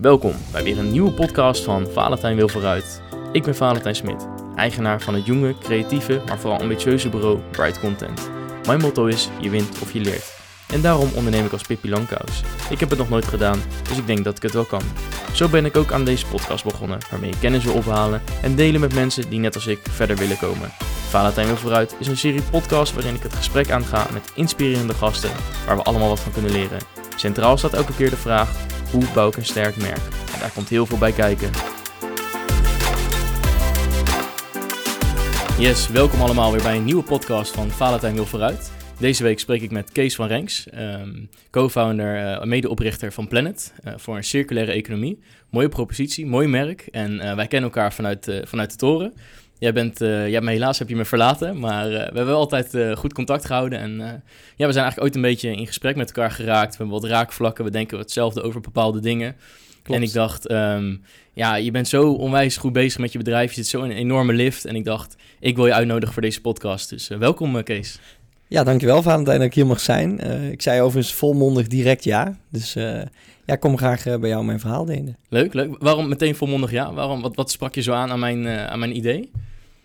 Welkom bij weer een nieuwe podcast van Valentijn Wil Vooruit. Ik ben Valentijn Smit, eigenaar van het jonge, creatieve, maar vooral ambitieuze bureau Bright Content. Mijn motto is, je wint of je leert. En daarom onderneem ik als Pippi Langkous. Ik heb het nog nooit gedaan, dus ik denk dat ik het wel kan. Zo ben ik ook aan deze podcast begonnen, waarmee ik kennis wil ophalen en delen met mensen die net als ik verder willen komen. Valentijn Wil Vooruit is een serie podcast waarin ik het gesprek aanga met inspirerende gasten, waar we allemaal wat van kunnen leren. Centraal staat elke keer de vraag, hoe bouw ik een sterk merk? Daar komt heel veel bij kijken. Yes, welkom allemaal weer bij een nieuwe podcast van Valentijn Wil Vooruit. Deze week spreek ik met Kees van Renks, um, co-founder, uh, medeoprichter van Planet uh, voor een circulaire economie. Mooie propositie, mooi merk en uh, wij kennen elkaar vanuit, vanuit de toren. Jij bent, ja, maar helaas heb je me verlaten, maar we hebben altijd goed contact gehouden. En ja, we zijn eigenlijk ooit een beetje in gesprek met elkaar geraakt. We hebben wat raakvlakken, we denken hetzelfde over bepaalde dingen. Klopt. En ik dacht, um, ja, je bent zo onwijs goed bezig met je bedrijf. Je zit zo in een enorme lift. En ik dacht, ik wil je uitnodigen voor deze podcast. Dus welkom, Kees. Ja, dankjewel Valentijn dat ik hier mag zijn. Uh, ik zei overigens volmondig direct ja. Dus uh, ja, kom graag uh, bij jou mijn verhaal delen. Leuk, leuk. Waarom meteen volmondig ja? Waarom, wat, wat sprak je zo aan aan mijn, aan mijn idee?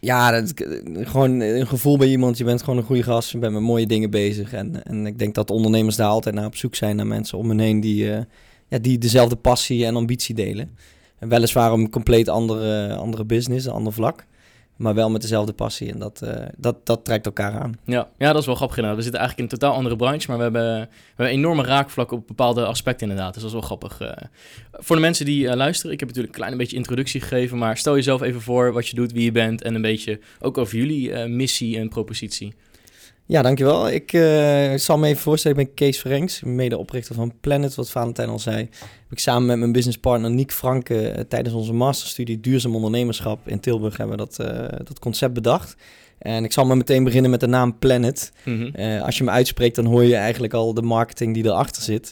Ja, dat, gewoon een gevoel bij iemand. Je bent gewoon een goede gast. Je bent met mooie dingen bezig. En, en ik denk dat ondernemers daar altijd naar op zoek zijn. Naar mensen om hen heen die, ja, die dezelfde passie en ambitie delen. En weliswaar een compleet andere, andere business, een ander vlak maar wel met dezelfde passie. En dat, uh, dat, dat trekt elkaar aan. Ja. ja, dat is wel grappig inderdaad. We zitten eigenlijk in een totaal andere branche, maar we hebben, we enorme raakvlakken op bepaalde aspecten inderdaad. Dus dat is wel grappig. Uh, voor de mensen die uh, luisteren, ik heb natuurlijk een klein beetje introductie gegeven, maar stel jezelf even voor wat je doet, wie je bent en een beetje ook over jullie missie en propositie. Ja, dankjewel. Ik uh, zal me even voorstellen. Ik ben Kees Verrenks, medeoprichter van Planet, wat Valentijn al zei. Heb ik samen met mijn businesspartner Niek Franke uh, tijdens onze masterstudie Duurzaam Ondernemerschap in Tilburg hebben we dat, uh, dat concept bedacht. En ik zal maar meteen beginnen met de naam Planet. Mm -hmm. als je hem uitspreekt, dan hoor je eigenlijk al de marketing die erachter zit.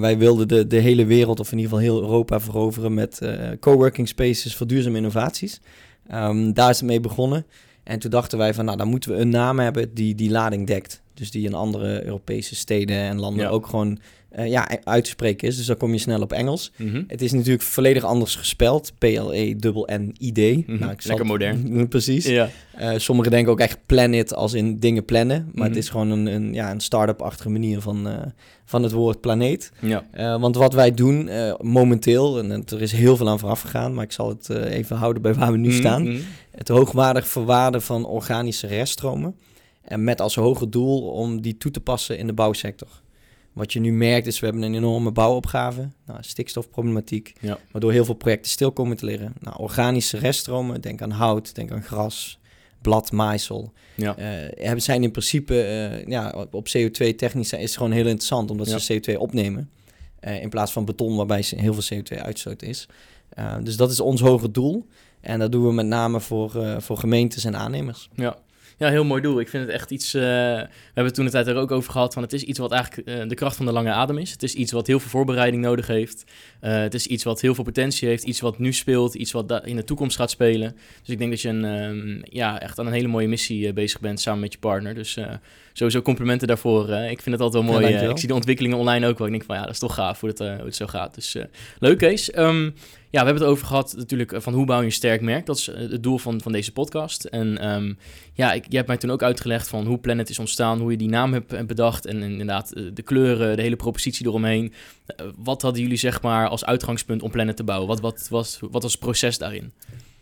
wij wilden de, de hele wereld, of in ieder geval heel Europa, veroveren met coworking spaces voor duurzame innovaties. Um, daar is het mee begonnen. En toen dachten wij van, nou, dan moeten we een naam hebben die die lading dekt. Dus die in andere Europese steden en landen ja. ook gewoon uh, ja, uit te spreken is. Dus dan kom je snel op Engels. Mm -hmm. Het is natuurlijk volledig anders gespeld. P-L-E-N-N-I-D. Mm -hmm. nou, Lekker modern. Precies. Ja. Uh, sommigen denken ook echt planet als in dingen plannen. Maar mm -hmm. het is gewoon een, een, ja, een start-up-achtige manier van, uh, van het woord planeet. Ja. want wat wij doen momenteel, en er is heel veel aan vooraf gegaan... maar ik zal het even houden bij waar we nu staan. Het hoogwaardig verwaarden van organische reststromen. En met als hoger doel om die toe te passen in de bouwsector. Wat je nu merkt is, we hebben een enorme bouwopgave, nou, stikstofproblematiek, ja. waardoor heel veel projecten stil komen te liggen. Nou, organische reststromen, denk aan hout, denk aan gras, blad, maaisel. Ja. Uh, zijn in principe uh, ja, op CO2 technisch is het gewoon heel interessant, omdat ja. ze CO2 opnemen. Uh, in plaats van beton, waarbij heel veel CO2 uitstoot is. Dus dat is ons hoger doel. En dat doen we met name voor, voor gemeentes en aannemers. Ja, ja, heel mooi doel. Ik vind het echt iets. Uh, we hebben toen de tijd er ook over gehad. Van het is iets wat eigenlijk de kracht van de lange adem is. Het is iets wat heel veel voorbereiding nodig heeft. Het is iets wat heel veel potentie heeft. Iets wat nu speelt. Iets wat in de toekomst gaat spelen. Dus ik denk dat je een, um, ja, echt aan een hele mooie missie bezig bent samen met je partner. Dus sowieso complimenten daarvoor. ik vind het altijd wel mooi. Ja, ik zie de ontwikkelingen online ook wel. Ik denk van ja, dat is toch gaaf hoe het, hoe het zo gaat. Dus leuk, Kees. Um, we hebben het over gehad natuurlijk van hoe bouw je een sterk merk. Dat is het doel van, van deze podcast. En um, ja, ik, je hebt mij toen ook uitgelegd van hoe Planet is ontstaan, hoe je die naam hebt bedacht en, inderdaad de kleuren, de hele propositie eromheen. Wat hadden jullie zeg maar als uitgangspunt om Planet te bouwen? Wat, wat, was, wat was het proces daarin?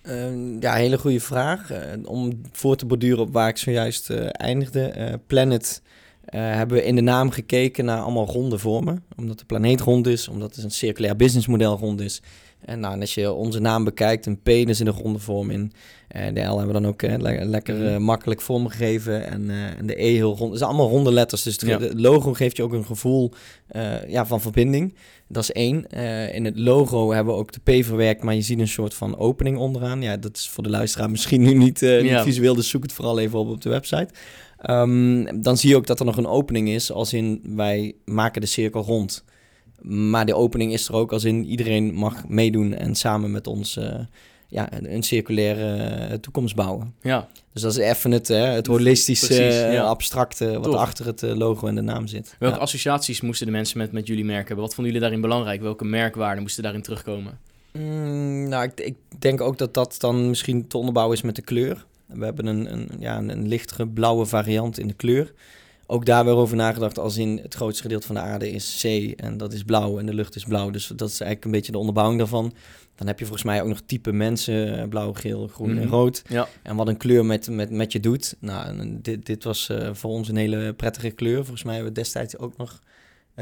Uh, ja, hele goede vraag. Om voor te borduren op waar ik zojuist eindigde. Planet hebben we in de naam gekeken naar allemaal ronde vormen. Omdat de planeet rond is, omdat het een circulair businessmodel rond is. En nou, als je onze naam bekijkt, een P, daar zit een ronde vorm in. Uh, de L hebben we dan ook le lekker uh, makkelijk vormgegeven. En, en de E heel rond. Het zijn allemaal ronde letters. Dus het ja. logo geeft je ook een gevoel ja, van verbinding. Dat is één. in het logo hebben we ook de P verwerkt, maar je ziet een soort van opening onderaan. Ja, dat is voor de luisteraar misschien nu niet, ja. niet visueel, dus zoek het vooral even op op de website. Um, dan zie je ook dat er nog een opening is, als in wij maken de cirkel rond. Maar de opening is er ook als in iedereen mag meedoen en samen met ons uh, ja, een, circulaire toekomst bouwen. Ja. Dus dat is even het, hè, het holistische, abstracte wat achter het logo en de naam zit. Welke associaties moesten de mensen met, met jullie merk hebben? Wat vonden jullie daarin belangrijk? Welke merkwaarden moesten daarin terugkomen? Mm, nou, ik, ik, denk ook dat dat dan misschien te onderbouwen is met de kleur. We hebben een, een, ja, een, een lichtere blauwe variant in de kleur. Ook daar weer over nagedacht als in het grootste gedeelte van de aarde is zee en dat is blauw en de lucht is blauw. Dus dat is eigenlijk een beetje de onderbouwing daarvan. Dan heb je volgens mij ook nog type mensen, eh, blauw, geel, groen en mhm. rood. Ja. En wat een kleur met, met, met je doet. Nou, dit, dit was uh, voor ons een hele prettige kleur. Volgens mij hebben we destijds ook nog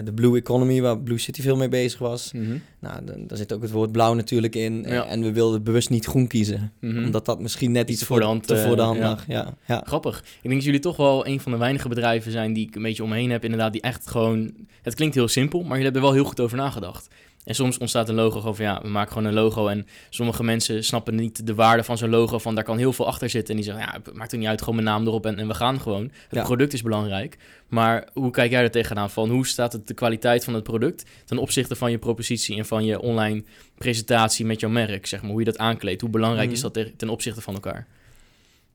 de Blue Economy, waar Blue City veel mee bezig was. Mm Nou, daar zit ook het woord blauw natuurlijk in. En we wilden bewust niet groen kiezen. Mhm. Omdat dat misschien net iets, voor de hand, te voor de hand uh, lag. Ja. Ja. Grappig. Ik denk dat jullie toch wel een van de weinige bedrijven zijn die ik een beetje omheen heb. Inderdaad, die echt gewoon... Het klinkt heel simpel, maar jullie hebben er wel heel goed over nagedacht. En soms ontstaat een logo gewoon van ja, we maken gewoon een logo. En sommige mensen snappen niet de waarde van zo'n logo. Van daar kan heel veel achter zitten. En die zeggen, ja, het maakt er niet uit, gewoon mijn naam erop en, en we gaan gewoon. Het product is belangrijk. Maar hoe kijk jij er tegenaan van? Hoe staat het de kwaliteit van het product ten opzichte van je propositie en van je online presentatie met jouw merk? Zeg maar, hoe je dat aankleedt. Hoe belangrijk is mhm. dat ten opzichte van elkaar?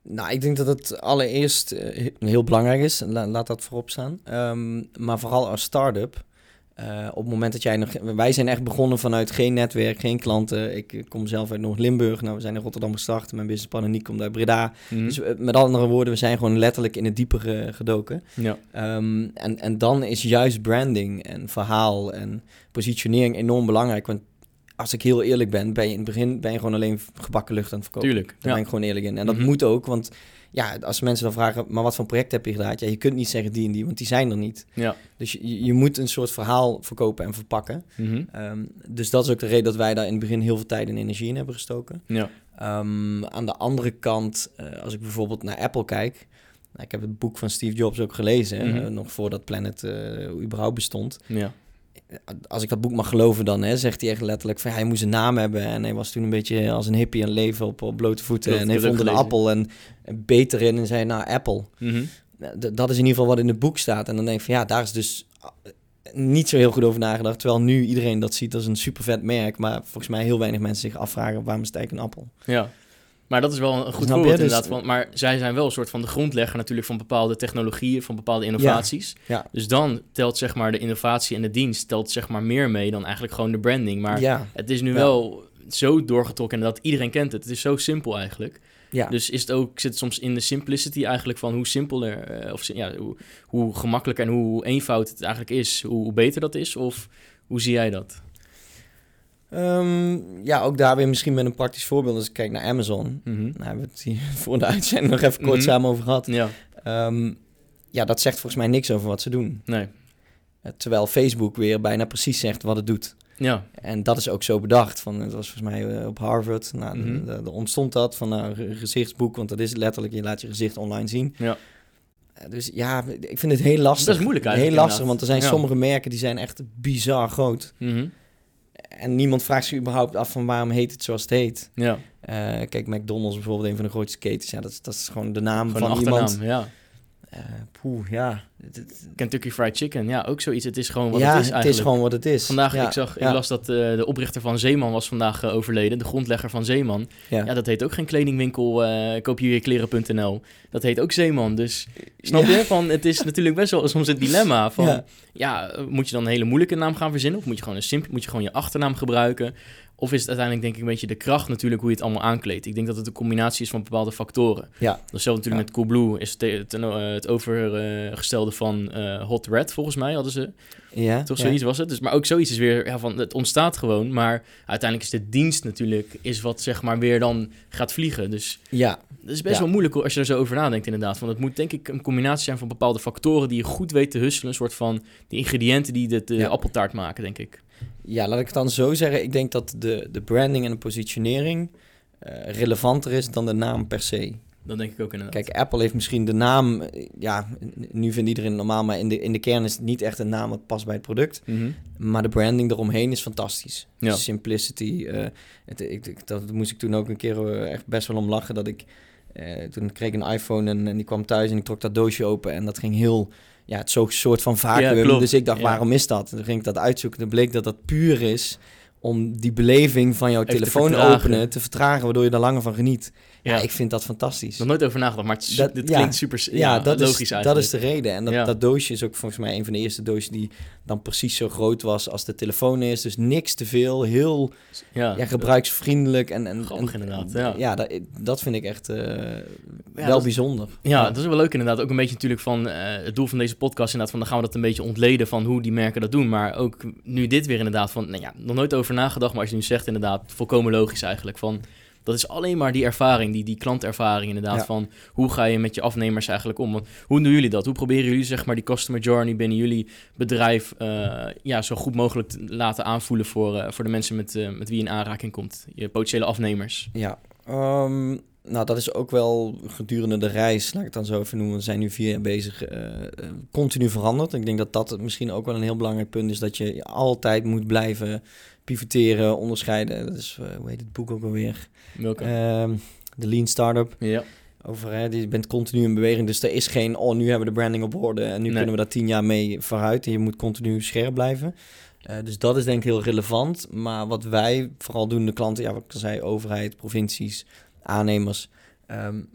Nou, ik denk dat het allereerst uh, heel belangrijk is. laat dat voorop staan. Um, maar vooral als start-up uh, op het moment dat jij nog... Wij zijn echt begonnen vanuit geen netwerk, geen klanten. Ik kom zelf uit Noord-Limburg. Nou, we zijn in Rotterdam gestart. Mijn businessplan Niek komt uit Breda. Mm. Dus eh, met andere woorden, we zijn gewoon letterlijk in het diepere gedoken. Ja. Um, en, en dan is juist branding en verhaal en positionering enorm belangrijk. Want als ik heel eerlijk ben, ben je in het begin ben je gewoon alleen gebakken lucht aan het verkopen. Tuurlijk. Daar ben ik gewoon eerlijk in. En dat mhm. moet ook, want ja, als mensen dan vragen, maar wat voor project heb je gedaan? Ja, je kunt niet zeggen die en die, want die zijn er niet. Ja. Dus je, je moet een soort verhaal verkopen en verpakken. Mhm. Ehm, dus dat is ook de reden dat wij daar in het begin heel veel tijd en energie in hebben gestoken. Ja. Um, aan de andere kant, uh, als ik bijvoorbeeld naar Apple kijk, nou, ik heb het boek van Steve Jobs ook gelezen, mm -hmm. nog voordat Planet uh, überhaupt bestond. Ja als ik dat boek mag geloven dan, hè, zegt hij echt letterlijk van hij moest een naam hebben. En hij was toen een beetje als een hippie aan het leven op, op blote voeten. en hij vond een appel en, beter in en zei nou Apple. Mhm. Dat is in ieder geval wat in het boek staat. En dan denk ik van ja, daar is dus eh, niet zo heel goed over nagedacht. Terwijl nu iedereen dat ziet als een super vet merk. Maar volgens mij heel weinig mensen zich afvragen waarom is het eigenlijk een appel. Ja, maar dat is wel een goed Snap voorbeeld dus inderdaad. Van, maar zij zijn wel een soort van de grondlegger natuurlijk van bepaalde technologieën, van bepaalde innovaties. Ja, Dus dan telt zeg maar de innovatie en de dienst telt zeg maar meer mee dan eigenlijk gewoon de branding. Maar ja. het is nu wel zo doorgetrokken dat iedereen kent het. Het is zo simpel eigenlijk. Ja. Dus is het ook, zit het soms in de simplicity eigenlijk van hoe simpeler, uh, of ja, hoe, hoe gemakkelijker en hoe eenvoud het eigenlijk is, hoe, hoe beter dat is? Of hoe zie jij dat? Um, ja, ook daar weer misschien met een praktisch voorbeeld. Als ik kijk naar Amazon. Mm -hmm. Nou, hebben we het hier voor de uitzending nog even kort mm -hmm. samen over gehad. Ja. Um, ja, dat zegt volgens mij niks over wat ze doen. Nee. Uh, terwijl Facebook weer bijna precies zegt wat het doet. Ja. En dat is ook zo bedacht. Van, het was volgens mij uh, op Harvard. Nou, mm -hmm. de, de ontstond dat van een gezichtsboek. Want dat is letterlijk, je laat je gezicht online zien. Ja. Uh, dus ja, ik vind het heel lastig. Dat is moeilijk eigenlijk. Heel lastig, want er zijn ja. sommige merken die zijn echt bizar groot. Mm en niemand vraagt zich überhaupt af van waarom heet het zoals het heet. Ja. Uh, kijk, McDonald's bijvoorbeeld, een van de grootste ketens. Ja, dat, is, dat is gewoon de naam gewoon van iemand. Ja. Uh, poeh, ja. Kentucky Fried Chicken, ja, ook zoiets. Het is gewoon wat ja, het is eigenlijk. het is gewoon wat het is. Vandaag, ja, ik, zag, ja. ik las dat uh, de oprichter van Zeeman was vandaag uh, overleden. De grondlegger van Zeeman. Ja, dat heet ook geen kledingwinkel, koop je kleren.nl. Dat heet ook Zeeman. Dus snap je? Van, het is natuurlijk best wel soms een dilemma van... Ja. moet je dan een hele moeilijke naam gaan verzinnen? Of moet je gewoon een simpel, moet je gewoon je achternaam gebruiken? Of is het uiteindelijk denk ik een beetje de kracht natuurlijk hoe je het allemaal aankleedt. Ik denk dat het een combinatie is van bepaalde factoren. Ja. Hetzelfde natuurlijk met Coolblue is het, het, het overgestelde van uh, Hot Red volgens mij hadden ze. Ja. Toch zoiets was het. Dus, maar ook zoiets is weer ja, van het ontstaat gewoon. Maar uiteindelijk is de dienst natuurlijk is wat zeg maar weer dan gaat vliegen. Dus ja. dat is best ja. wel moeilijk als je er zo over nadenkt inderdaad. Want het moet denk ik een combinatie zijn van bepaalde factoren die je goed weet te husselen. Een soort van die ingrediënten die de, de ja. appeltaart maken denk ik. Ja, laat ik het dan zo zeggen. Ik denk dat de, de branding en de positionering uh, relevanter is dan de naam per se. Dat denk ik ook inderdaad. Kijk, Apple heeft misschien de naam... Ja, nu vindt iedereen normaal, maar in de, in de kern is het niet echt een naam wat past bij het product. Mm -hmm. Maar de branding eromheen is fantastisch. Ja. Simplicity. Uh, het, ik, dat moest ik toen ook een keer echt best wel om lachen. Dat ik... Uh, toen kreeg ik een iPhone en, en die kwam thuis en ik trok dat doosje open. En dat ging heel ja, het zo'n soort van vacuüm. Ja, dus ik dacht, ja. waarom is dat? En toen ging ik dat uitzoeken. Toen bleek dat dat puur is om die beleving van jouw telefoon openen te vertragen, waardoor je er langer van geniet. Ja. ik vind dat fantastisch. Nog nooit over nagedacht, maar het, dat, dit klinkt super ja, dat logisch is, Dat is de reden. En dat, dat doosje is ook volgens mij een van de eerste doosjes die dan precies zo groot was als de telefoon is. Dus niks te veel, heel ja, gebruiksvriendelijk. En, en, en inderdaad. Ja, ja dat, dat vind ik echt uh, wel bijzonder. Ja, dat is wel leuk inderdaad. Ook een beetje natuurlijk van uh, het doel van deze podcast inderdaad. Van dan gaan we dat een beetje ontleden van hoe die merken dat doen. Maar ook nu dit weer inderdaad van, nou ja, nog nooit over nagedacht. Maar als je nu zegt inderdaad, volkomen logisch eigenlijk van dat is alleen maar die ervaring, die, die klantervaring inderdaad. Van hoe ga je met je afnemers eigenlijk om? Want hoe doen jullie dat? Hoe proberen jullie zeg maar die customer journey binnen jullie bedrijf uh, ja, zo goed mogelijk te laten aanvoelen voor, uh, voor de mensen met, uh, met wie je in aanraking komt? Je potentiële afnemers. Ja, um, nou dat is ook wel gedurende de reis, laat ik het dan zo even noemen. We zijn nu vier jaar bezig, continu veranderd. Ik denk dat dat misschien ook wel een heel belangrijk punt is. Dat je altijd moet blijven pivoteren, onderscheiden. Dat is, uh, hoe heet het boek ook alweer? Welke? Uh, de Lean Startup. Ja. Over, hè, je bent continu in beweging, dus er is geen, oh, nu hebben we de branding op orde en nu kunnen we daar tien jaar mee vooruit. En je moet continu scherp blijven. Uh, dus dat is denk ik heel relevant. Maar wat wij vooral doen, de klanten, ja, wat ik al zei, overheid, provincies, aannemers... Um,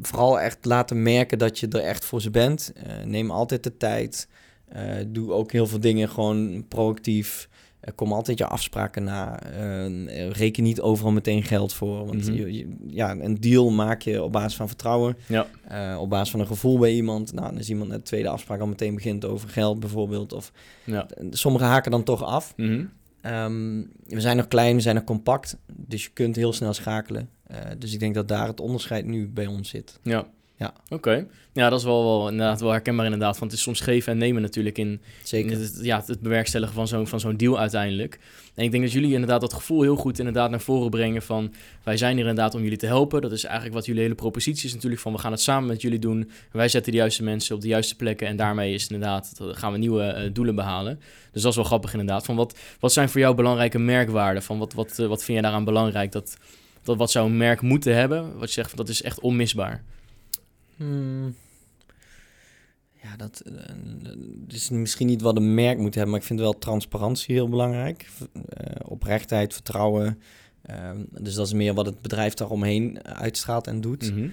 vooral echt laten merken dat je er echt voor ze bent. Uh, neem altijd de tijd. Uh, doe ook heel veel dingen gewoon proactief. Komen altijd je afspraken na. Uh, reken niet overal meteen geld voor. Want mhm. je, ja, een deal maak je op basis van vertrouwen. Ja. Uh, op basis van een gevoel bij iemand. Nou, dan is iemand de tweede afspraak al meteen begint over geld bijvoorbeeld. Of ja. sommigen haken dan toch af. Mhm. Ehm, we zijn nog klein, we zijn nog compact. Dus je kunt heel snel schakelen. Uh, dus ik denk dat daar het onderscheid nu bij ons zit. Ja. Ja. Oké. Ja, dat is wel, wel, inderdaad wel herkenbaar inderdaad. Want het is soms geven en nemen natuurlijk in, Zeker. het, ja, het bewerkstelligen van zo'n, van zo'n deal uiteindelijk. En ik denk dat jullie inderdaad dat gevoel heel goed inderdaad naar voren brengen van... wij zijn hier inderdaad om jullie te helpen. Dat is eigenlijk wat jullie hele propositie is natuurlijk van... we gaan het samen met jullie doen. Wij zetten de juiste mensen op de juiste plekken... en daarmee is inderdaad, gaan we nieuwe uh, doelen behalen. Dus dat is wel grappig inderdaad. Van wat, wat zijn voor jou belangrijke merkwaarden? Van wat, wat, uh, wat vind je daaraan belangrijk? Dat, dat wat zou een merk moeten hebben? Wat je zegt, dat is echt onmisbaar. Hmm. Ja, dat, uh, is misschien niet wat een merk moet hebben, maar ik vind wel transparantie heel belangrijk. Uh, oprechtheid, vertrouwen. Uh, dus dat is meer wat het bedrijf daaromheen uitstraalt en doet. Mm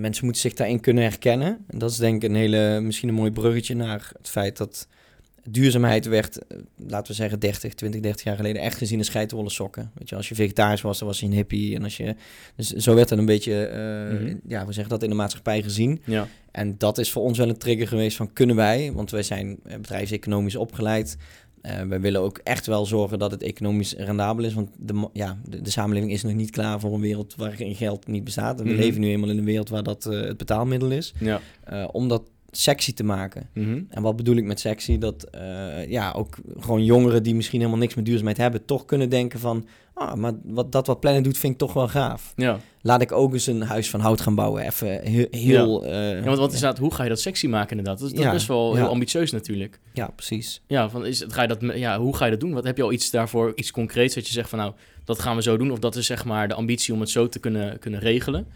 mensen moeten zich daarin kunnen herkennen. En dat is denk ik een hele, misschien een mooi bruggetje naar het feit dat duurzaamheid werd, eh, laten we zeggen, 30, 20, 30 jaar geleden echt gezien als geitenwolle sokken. Weet je, als je vegetarisch was, dan was je een hippie. En als je, dus zo werd het een beetje, uh, ja, we zeggen dat in de maatschappij gezien. Ja. En dat is voor ons wel een trigger geweest van kunnen wij, want wij zijn eh, bedrijfseconomisch opgeleid. Uh, wij willen ook echt wel zorgen dat het economisch rendabel is. Want de, ja, de, samenleving is nog niet klaar voor een wereld waarin geld niet bestaat. we mhm. leven nu eenmaal in een wereld waar dat uh, het betaalmiddel is. Ja. Uh, omdat sexy te maken. Mhm. En wat bedoel ik met sexy? Dat uh, ja, ook gewoon jongeren die misschien helemaal niks met duurzaamheid hebben, toch kunnen denken van, ah, maar wat dat wat plannen doet, vind ik toch wel gaaf. Ja. Laat ik ook eens een huis van hout gaan bouwen. Even heel. heel ja. Uh, ja, want wat is dat? Hoe ga je dat sexy maken inderdaad? Dat is, dat is wel heel ambitieus natuurlijk. Ja, precies. Ja, van is het, ga je dat, ja, hoe ga je dat doen? Wat heb je al iets daarvoor, iets concreets dat je zegt van, nou, dat gaan we zo doen? Of dat is zeg maar de ambitie om het zo te kunnen, kunnen regelen?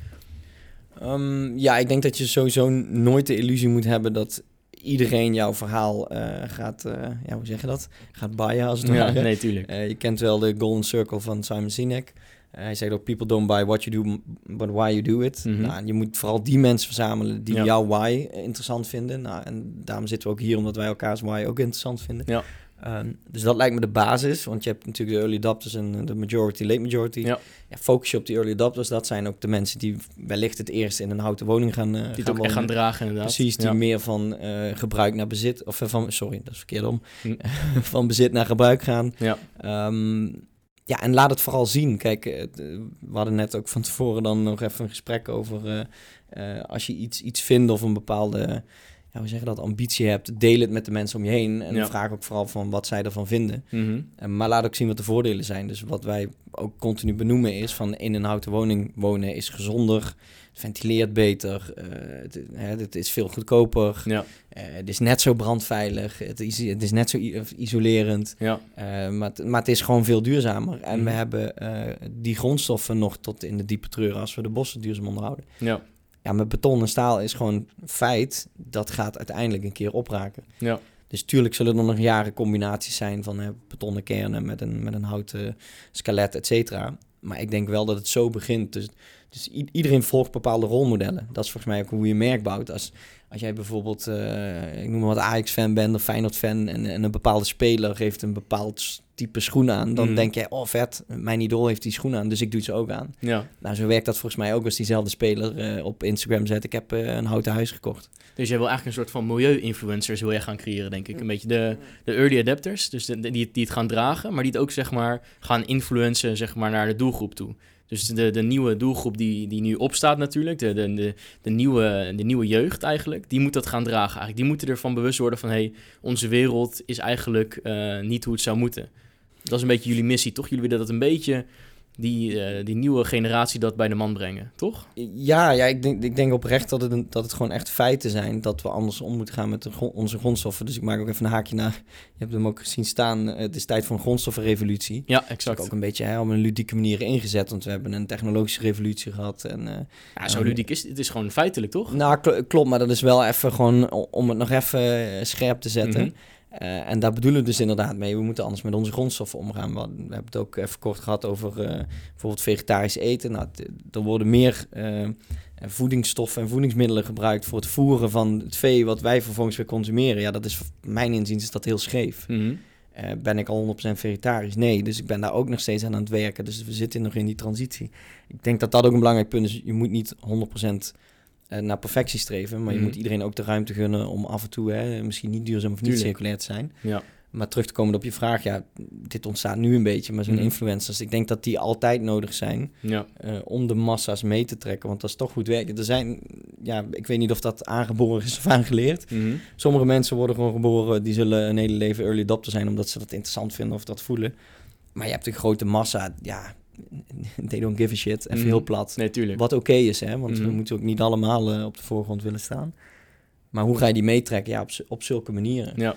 Um, ja, ik denk dat je sowieso nooit de illusie moet hebben dat iedereen jouw verhaal uh, gaat, uh, ja, hoe zeg je dat? Gaat buyen als het ja, ware. Nee, tuurlijk. Uh, je kent wel de Golden Circle van Simon Sinek. hij zegt ook, people don't buy what you do, but why you do it. Mm -hmm. nou, je moet vooral die mensen verzamelen die ja. jouw why interessant vinden. Nou, en daarom zitten we ook hier, omdat wij elkaars why ook interessant vinden. Ja. Um, dus dat lijkt me de basis, want je hebt natuurlijk de early adopters en de majority, late majority. Ja. ja. focus je op die early adopters, dat zijn ook de mensen die wellicht het eerst in een houten woning gaan uh, Die gaan echt gaan dragen inderdaad. Precies, die meer van uh, gebruik naar bezit, of van, sorry, dat is verkeerd om, hm. van bezit naar gebruik gaan. Ja. Um, ja, en laat het vooral zien. Kijk, we hadden net ook van tevoren dan nog even een gesprek over als je iets, iets vindt of een bepaalde ja, hoe zeg je dat, ambitie hebt, deel het met de mensen om je heen. En ja. vraag ook vooral van wat zij ervan vinden. Mm -hmm. maar laat ook zien wat de voordelen zijn. Dus wat wij ook continu benoemen is van in een houten woning wonen is gezonder, het ventileert beter, uh, het, hè, het, is veel goedkoper, ja. Uh, het is net zo brandveilig, het is, het is net zo isolerend, ja. Uh, maar, maar het is gewoon veel duurzamer. En Mhm. we hebben die grondstoffen nog tot in de diepe treuren als we de bossen duurzaam onderhouden. Ja. Ja, met beton en staal is gewoon feit, dat gaat uiteindelijk een keer opraken. Ja. Dus tuurlijk zullen er nog jaren combinaties zijn van uh, betonnen kernen met een, met een houten skelet, et cetera. Maar ik denk wel dat het zo begint. Dus, dus iedereen volgt bepaalde rolmodellen. Dat is volgens mij ook hoe je merk bouwt. Als, als jij bijvoorbeeld, uh, ik noem maar wat Ajax-fan bent of Feyenoord-fan... En, en een bepaalde speler geeft een bepaald type schoen aan... dan mm. denk je, oh vet, mijn idool heeft die schoen aan, dus ik doe ze ook aan. Ja. Nou, zo werkt dat volgens mij ook als diezelfde speler uh, op Instagram zet... ik heb uh, een houten huis gekocht. Dus jij wil eigenlijk een soort van milieu-influencers wil je gaan creëren, denk ik. Een beetje de, de early adapters, dus die, die het gaan dragen... maar die het ook, zeg maar, gaan influencen, zeg maar, naar de doelgroep toe. Dus de, de nieuwe doelgroep die, die nu opstaat natuurlijk, de, de, de, de, nieuwe, de nieuwe jeugd eigenlijk, die moet dat gaan dragen eigenlijk. Die moeten ervan bewust worden van, hé, hey, onze wereld is eigenlijk uh, niet hoe het zou moeten. Dat is een beetje jullie missie, toch? Jullie willen dat een beetje die, uh, die nieuwe generatie dat bij de man brengen, toch? Ja, ja ik, denk, ik denk oprecht dat het, een, dat het gewoon echt feiten zijn dat we anders om moeten gaan met de, onze grondstoffen. Dus ik maak ook even een haakje naar. Je hebt hem ook gezien staan. Eh, het is tijd voor een grondstoffenrevolutie. Ja, exact. ook een beetje hè, op een ludieke manier ingezet, want we hebben een technologische revolutie gehad. En, uh, ja, zo ludiek is het. is gewoon feitelijk, toch? Nou, klopt, maar dat is wel even gewoon om het nog even scherp te zetten. Mhm. Uh, en daar bedoelen we dus inderdaad mee. We moeten anders met onze grondstoffen omgaan. We, hebben het ook even kort gehad over uh, bijvoorbeeld vegetarisch eten. Nou, er worden meer uh, voedingsstoffen en voedingsmiddelen gebruikt voor het voeren van het vee wat wij vervolgens weer consumeren. Ja, dat is mijn inziens is dat heel scheef. Mm -hmm. ben ik al 100% vegetarisch? Nee, dus ik ben daar ook nog steeds aan aan het werken. Dus we zitten nog in die transitie. Ik denk dat dat ook een belangrijk punt is. Je moet niet 100% uh, naar perfectie streven. Maar je mhm. moet iedereen ook de ruimte gunnen om af en toe hè, misschien niet duurzaam of niet circulair te zijn. Ja. Maar terug te komen op je vraag, ja, dit ontstaat nu een beetje, maar zo'n mm influencers, ik denk dat die altijd nodig zijn ja. uh, om de massa's mee te trekken, want dat is toch goed werken. Er zijn, ja, ik weet niet of dat aangeboren is of aangeleerd. Mm Sommige mensen worden gewoon geboren, die zullen een hele leven early adopter zijn, omdat ze dat interessant vinden of dat voelen. Maar je hebt een grote massa, ja, they don't give a shit. Even mm. heel plat. Nee, tuurlijk. Wat oké is, hè. Want we mm. moeten ook niet allemaal uh, op de voorgrond willen staan. Maar hoe ga je die meetrekken? Ja, op, op zulke manieren. Ja.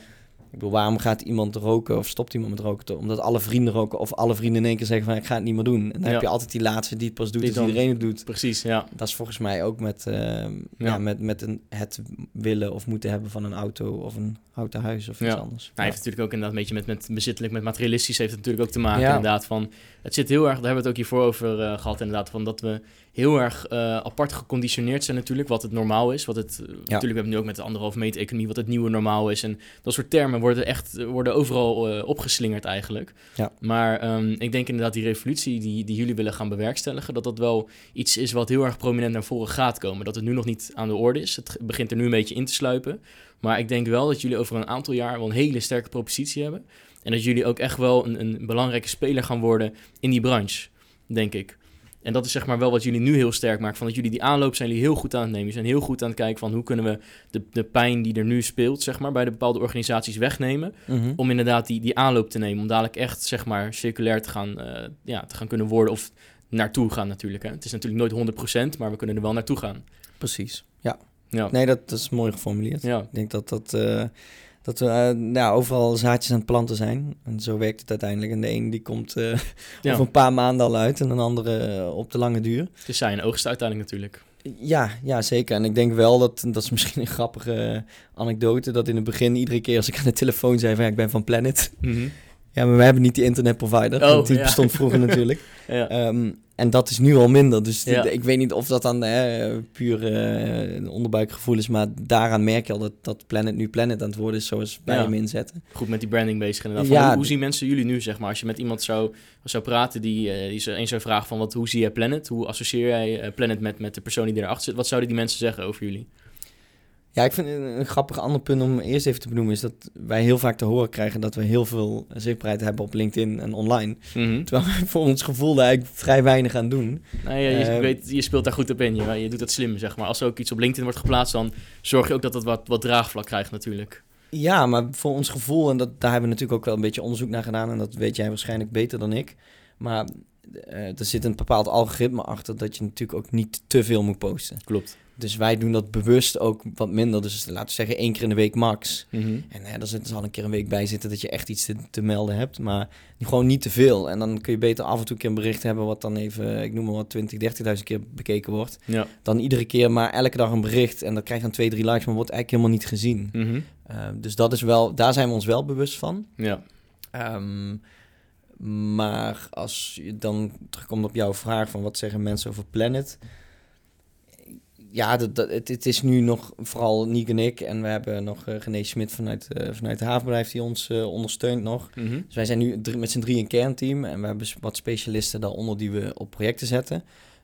Ik bedoel, waarom gaat iemand roken of stopt iemand met roken? Omdat alle vrienden roken of alle vrienden in één keer zeggen van ik ga het niet meer doen. En dan ja. heb je altijd die laatste die het pas doet die als iedereen het doet. Precies, ja. Dat is volgens mij ook met, uh, ja. ja. met, met een, het willen of moeten hebben van een auto of een houten huis of iets anders. Nou, hij heeft natuurlijk ook inderdaad een beetje met, met bezittelijk, met materialistisch heeft het natuurlijk ook te maken inderdaad van... Het zit heel erg, daar hebben we het ook hiervoor over uh, gehad inderdaad, van dat we heel erg uh, apart geconditioneerd zijn natuurlijk, wat het normaal is. Wat het, ja. Natuurlijk, we hebben nu ook met de anderhalf meter economie, wat het nieuwe normaal is. En dat soort termen worden echt worden overal uh, opgeslingerd eigenlijk. Ja. Maar um, ik denk inderdaad die revolutie die, die jullie willen gaan bewerkstelligen, dat dat wel iets is wat heel erg prominent naar voren gaat komen. Dat het nu nog niet aan de orde is. Het begint er nu een beetje in te sluipen. Maar ik denk wel dat jullie over een aantal jaar wel een hele sterke propositie hebben. En dat jullie ook echt wel een, een belangrijke speler gaan worden in die branche, denk ik. En dat is zeg maar wel wat jullie nu heel sterk maakt. Van dat jullie die aanloop zijn jullie heel goed aan het nemen. Jullie zijn heel goed aan het kijken van hoe kunnen we de, de pijn die er nu speelt, zeg maar, bij de bepaalde organisaties wegnemen. Mhm. Om inderdaad die, die aanloop te nemen. Om dadelijk echt, zeg maar, circulair te gaan, uh, ja, te gaan kunnen worden. Of naartoe gaan natuurlijk. Hè. Het is natuurlijk nooit 100%, maar we kunnen er wel naartoe gaan. Precies, ja. ja. Nee, dat, dat is mooi geformuleerd. Ja. Ik denk dat dat... Uh dat we uh, nou, overal zaadjes aan het planten zijn. En zo werkt het uiteindelijk. En de een die komt uh, ja. over een paar maanden al uit en een andere uh, op de lange duur. Het is zijn oogst uiteindelijk natuurlijk. Ja, ja, zeker. En ik denk wel dat, dat is misschien een grappige anekdote, dat in het begin iedere keer als ik aan de telefoon zei van ja, ik ben van Planet. Mm -hmm. Ja, maar we hebben niet die internetprovider, oh, want die ja. bestond vroeger natuurlijk. ja. Um, en dat is nu al minder. Dus ik weet niet of dat dan puur uh, onderbuikgevoel is. Maar daaraan merk je al dat, dat Planet nu Planet aan het worden is zoals wij hem inzetten. Goed met die branding bezig inderdaad. Ja. Hoe, hoe, zien mensen jullie nu, zeg maar? Als je met iemand zou, zou praten die, uh, die eens zou vragen van wat, hoe zie jij Planet? Hoe associeer jij uh, Planet met, met de persoon die erachter zit? Wat zouden die mensen zeggen over jullie? Ja, ik vind een, grappig ander punt om eerst even te benoemen is dat wij heel vaak te horen krijgen dat we heel veel zichtbaarheid hebben op LinkedIn en online. Mhm. Terwijl we voor ons gevoel daar eigenlijk vrij weinig aan doen. Nou ja, je, uh, weet, je speelt daar goed op in. Je, je doet dat slim, zeg maar. Als er ook iets op LinkedIn wordt geplaatst, dan zorg je ook dat het wat, wat draagvlak krijgt natuurlijk. Ja, maar voor ons gevoel, en dat, daar hebben we natuurlijk ook wel een beetje onderzoek naar gedaan, en dat weet jij waarschijnlijk beter dan ik. Maar er zit een bepaald algoritme achter dat je natuurlijk ook niet te veel moet posten. Klopt. Dus wij doen dat bewust ook wat minder. Dus laten we zeggen één keer in de week max. Mhm. En hè, er zal een keer een week bij zitten dat je echt iets te, te, melden hebt. Maar gewoon niet te veel. En dan kun je beter af en toe een keer een bericht hebben... wat dan even, ik noem maar wat, 20, 30.000 keer bekeken wordt. Ja. Dan iedere keer maar elke dag een bericht. En dat krijgt dan twee, drie likes, maar wordt eigenlijk helemaal niet gezien. Uh, dus dat is wel, daar zijn we ons wel bewust van. Ja. Um, maar als je dan terugkomt op jouw vraag van wat zeggen mensen over Planet ja, dat, dat, het, het, is nu nog vooral Niek en ik. En we hebben nog uh, René Smit vanuit, uh, vanuit de havenbedrijf die ons uh, ondersteunt nog. Mm -hmm. Dus wij zijn nu drie, met z'n drie een kernteam. En we hebben wat specialisten daaronder die we op projecten zetten.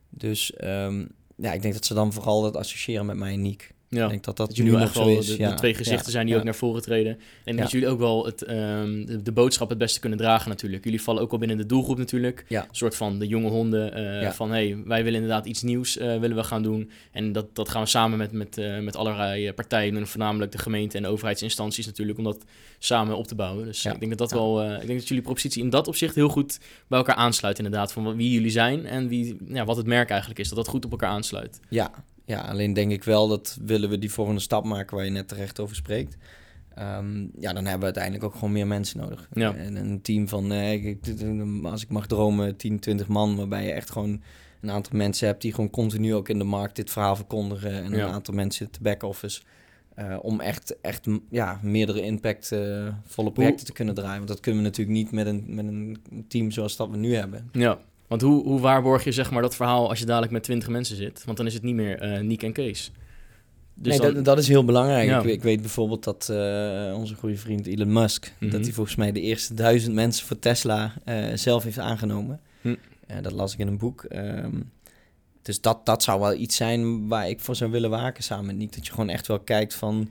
Dus um, ja, ik denk dat ze dan vooral dat associëren met mij en Niek. Ja. Ik denk dat dat, dat nu nog zo is. De, ja. de twee gezichten ja. zijn die ja. ook naar voren treden. En dat jullie ook wel het, ehm, de, de boodschap het beste kunnen dragen natuurlijk. Jullie vallen ook wel binnen de doelgroep natuurlijk. Ja. Een soort van de jonge honden. eh. Van hey, wij willen inderdaad iets nieuws eh, willen we gaan doen. En dat, dat gaan we samen met, met, eh, met allerlei partijen doen. Voornamelijk de gemeente en de overheidsinstanties natuurlijk. Om dat samen op te bouwen. Dus ik denk dat dat wel... ik denk dat jullie propositie in dat opzicht heel goed bij elkaar aansluit inderdaad. Van wie jullie zijn en wie, ja, wat het merk eigenlijk is. Dat dat goed op elkaar aansluit. Ja, ja, alleen denk ik wel dat willen we die volgende stap maken waar je net terecht over spreekt. Ehm, ja, dan hebben we uiteindelijk ook gewoon meer mensen nodig. Ja. En een team van, eh, als ik mag dromen, 10, 20 man, waarbij je echt gewoon een aantal mensen hebt die gewoon continu ook in de markt dit verhaal verkondigen. En Ja. een aantal mensen te back-office. eh, om echt, echt ja, meerdere impactvolle projecten te kunnen draaien. Want dat kunnen we natuurlijk niet met een, met een team zoals dat we nu hebben. Ja, want hoe, hoe waarborg je zeg maar dat verhaal als je dadelijk met 20 mensen zit? Want dan is het niet meer eh Niek en Kees. Dus nee, dan- dat, dat is heel belangrijk. Ja. Ik, ik weet bijvoorbeeld dat eh, onze goede vriend Elon Musk... Mhm. dat hij volgens mij de eerste duizend mensen voor Tesla eh, zelf heeft aangenomen. Hm. Dat las ik in een boek. Ehm, dus dat, dat zou wel iets zijn waar ik voor zou willen waken samen met Nick. Dat je gewoon echt wel kijkt van...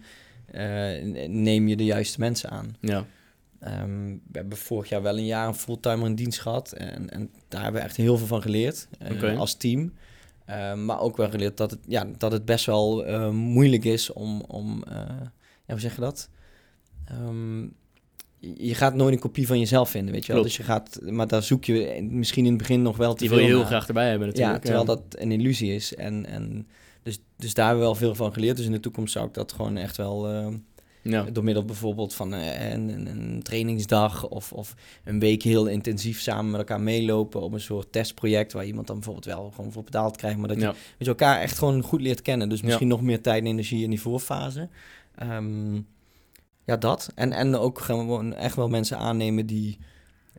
neem je de juiste mensen aan. Ja, Ehm, we hebben vorig jaar wel een jaar een fulltimer in dienst gehad. En, en daar hebben we echt heel veel van geleerd eh, als team. Ehm, maar ook wel geleerd dat het, ja, dat het best wel eh, moeilijk is om... om eh, ja, hoe zeg je dat? Ehm, je gaat nooit een kopie van jezelf vinden, weet je wel. Klopt. Dus je gaat, maar daar zoek je misschien in het begin nog wel te die veel wil je heel naar. graag erbij hebben natuurlijk. Ja, terwijl dat een illusie is. En, en dus, dus daar hebben we wel veel van geleerd. Dus in de toekomst zou ik dat gewoon echt wel... Ja, door middel bijvoorbeeld van eh, een, een, een trainingsdag of, of een week heel intensief samen met elkaar meelopen op een soort testproject waar iemand dan bijvoorbeeld wel gewoon voor betaald krijgt, maar dat je, dat je elkaar echt gewoon goed leert kennen. Dus misschien nog meer tijd en energie in die voorfase. Ehm, ja, dat. En, en ook gewoon echt wel mensen aannemen die,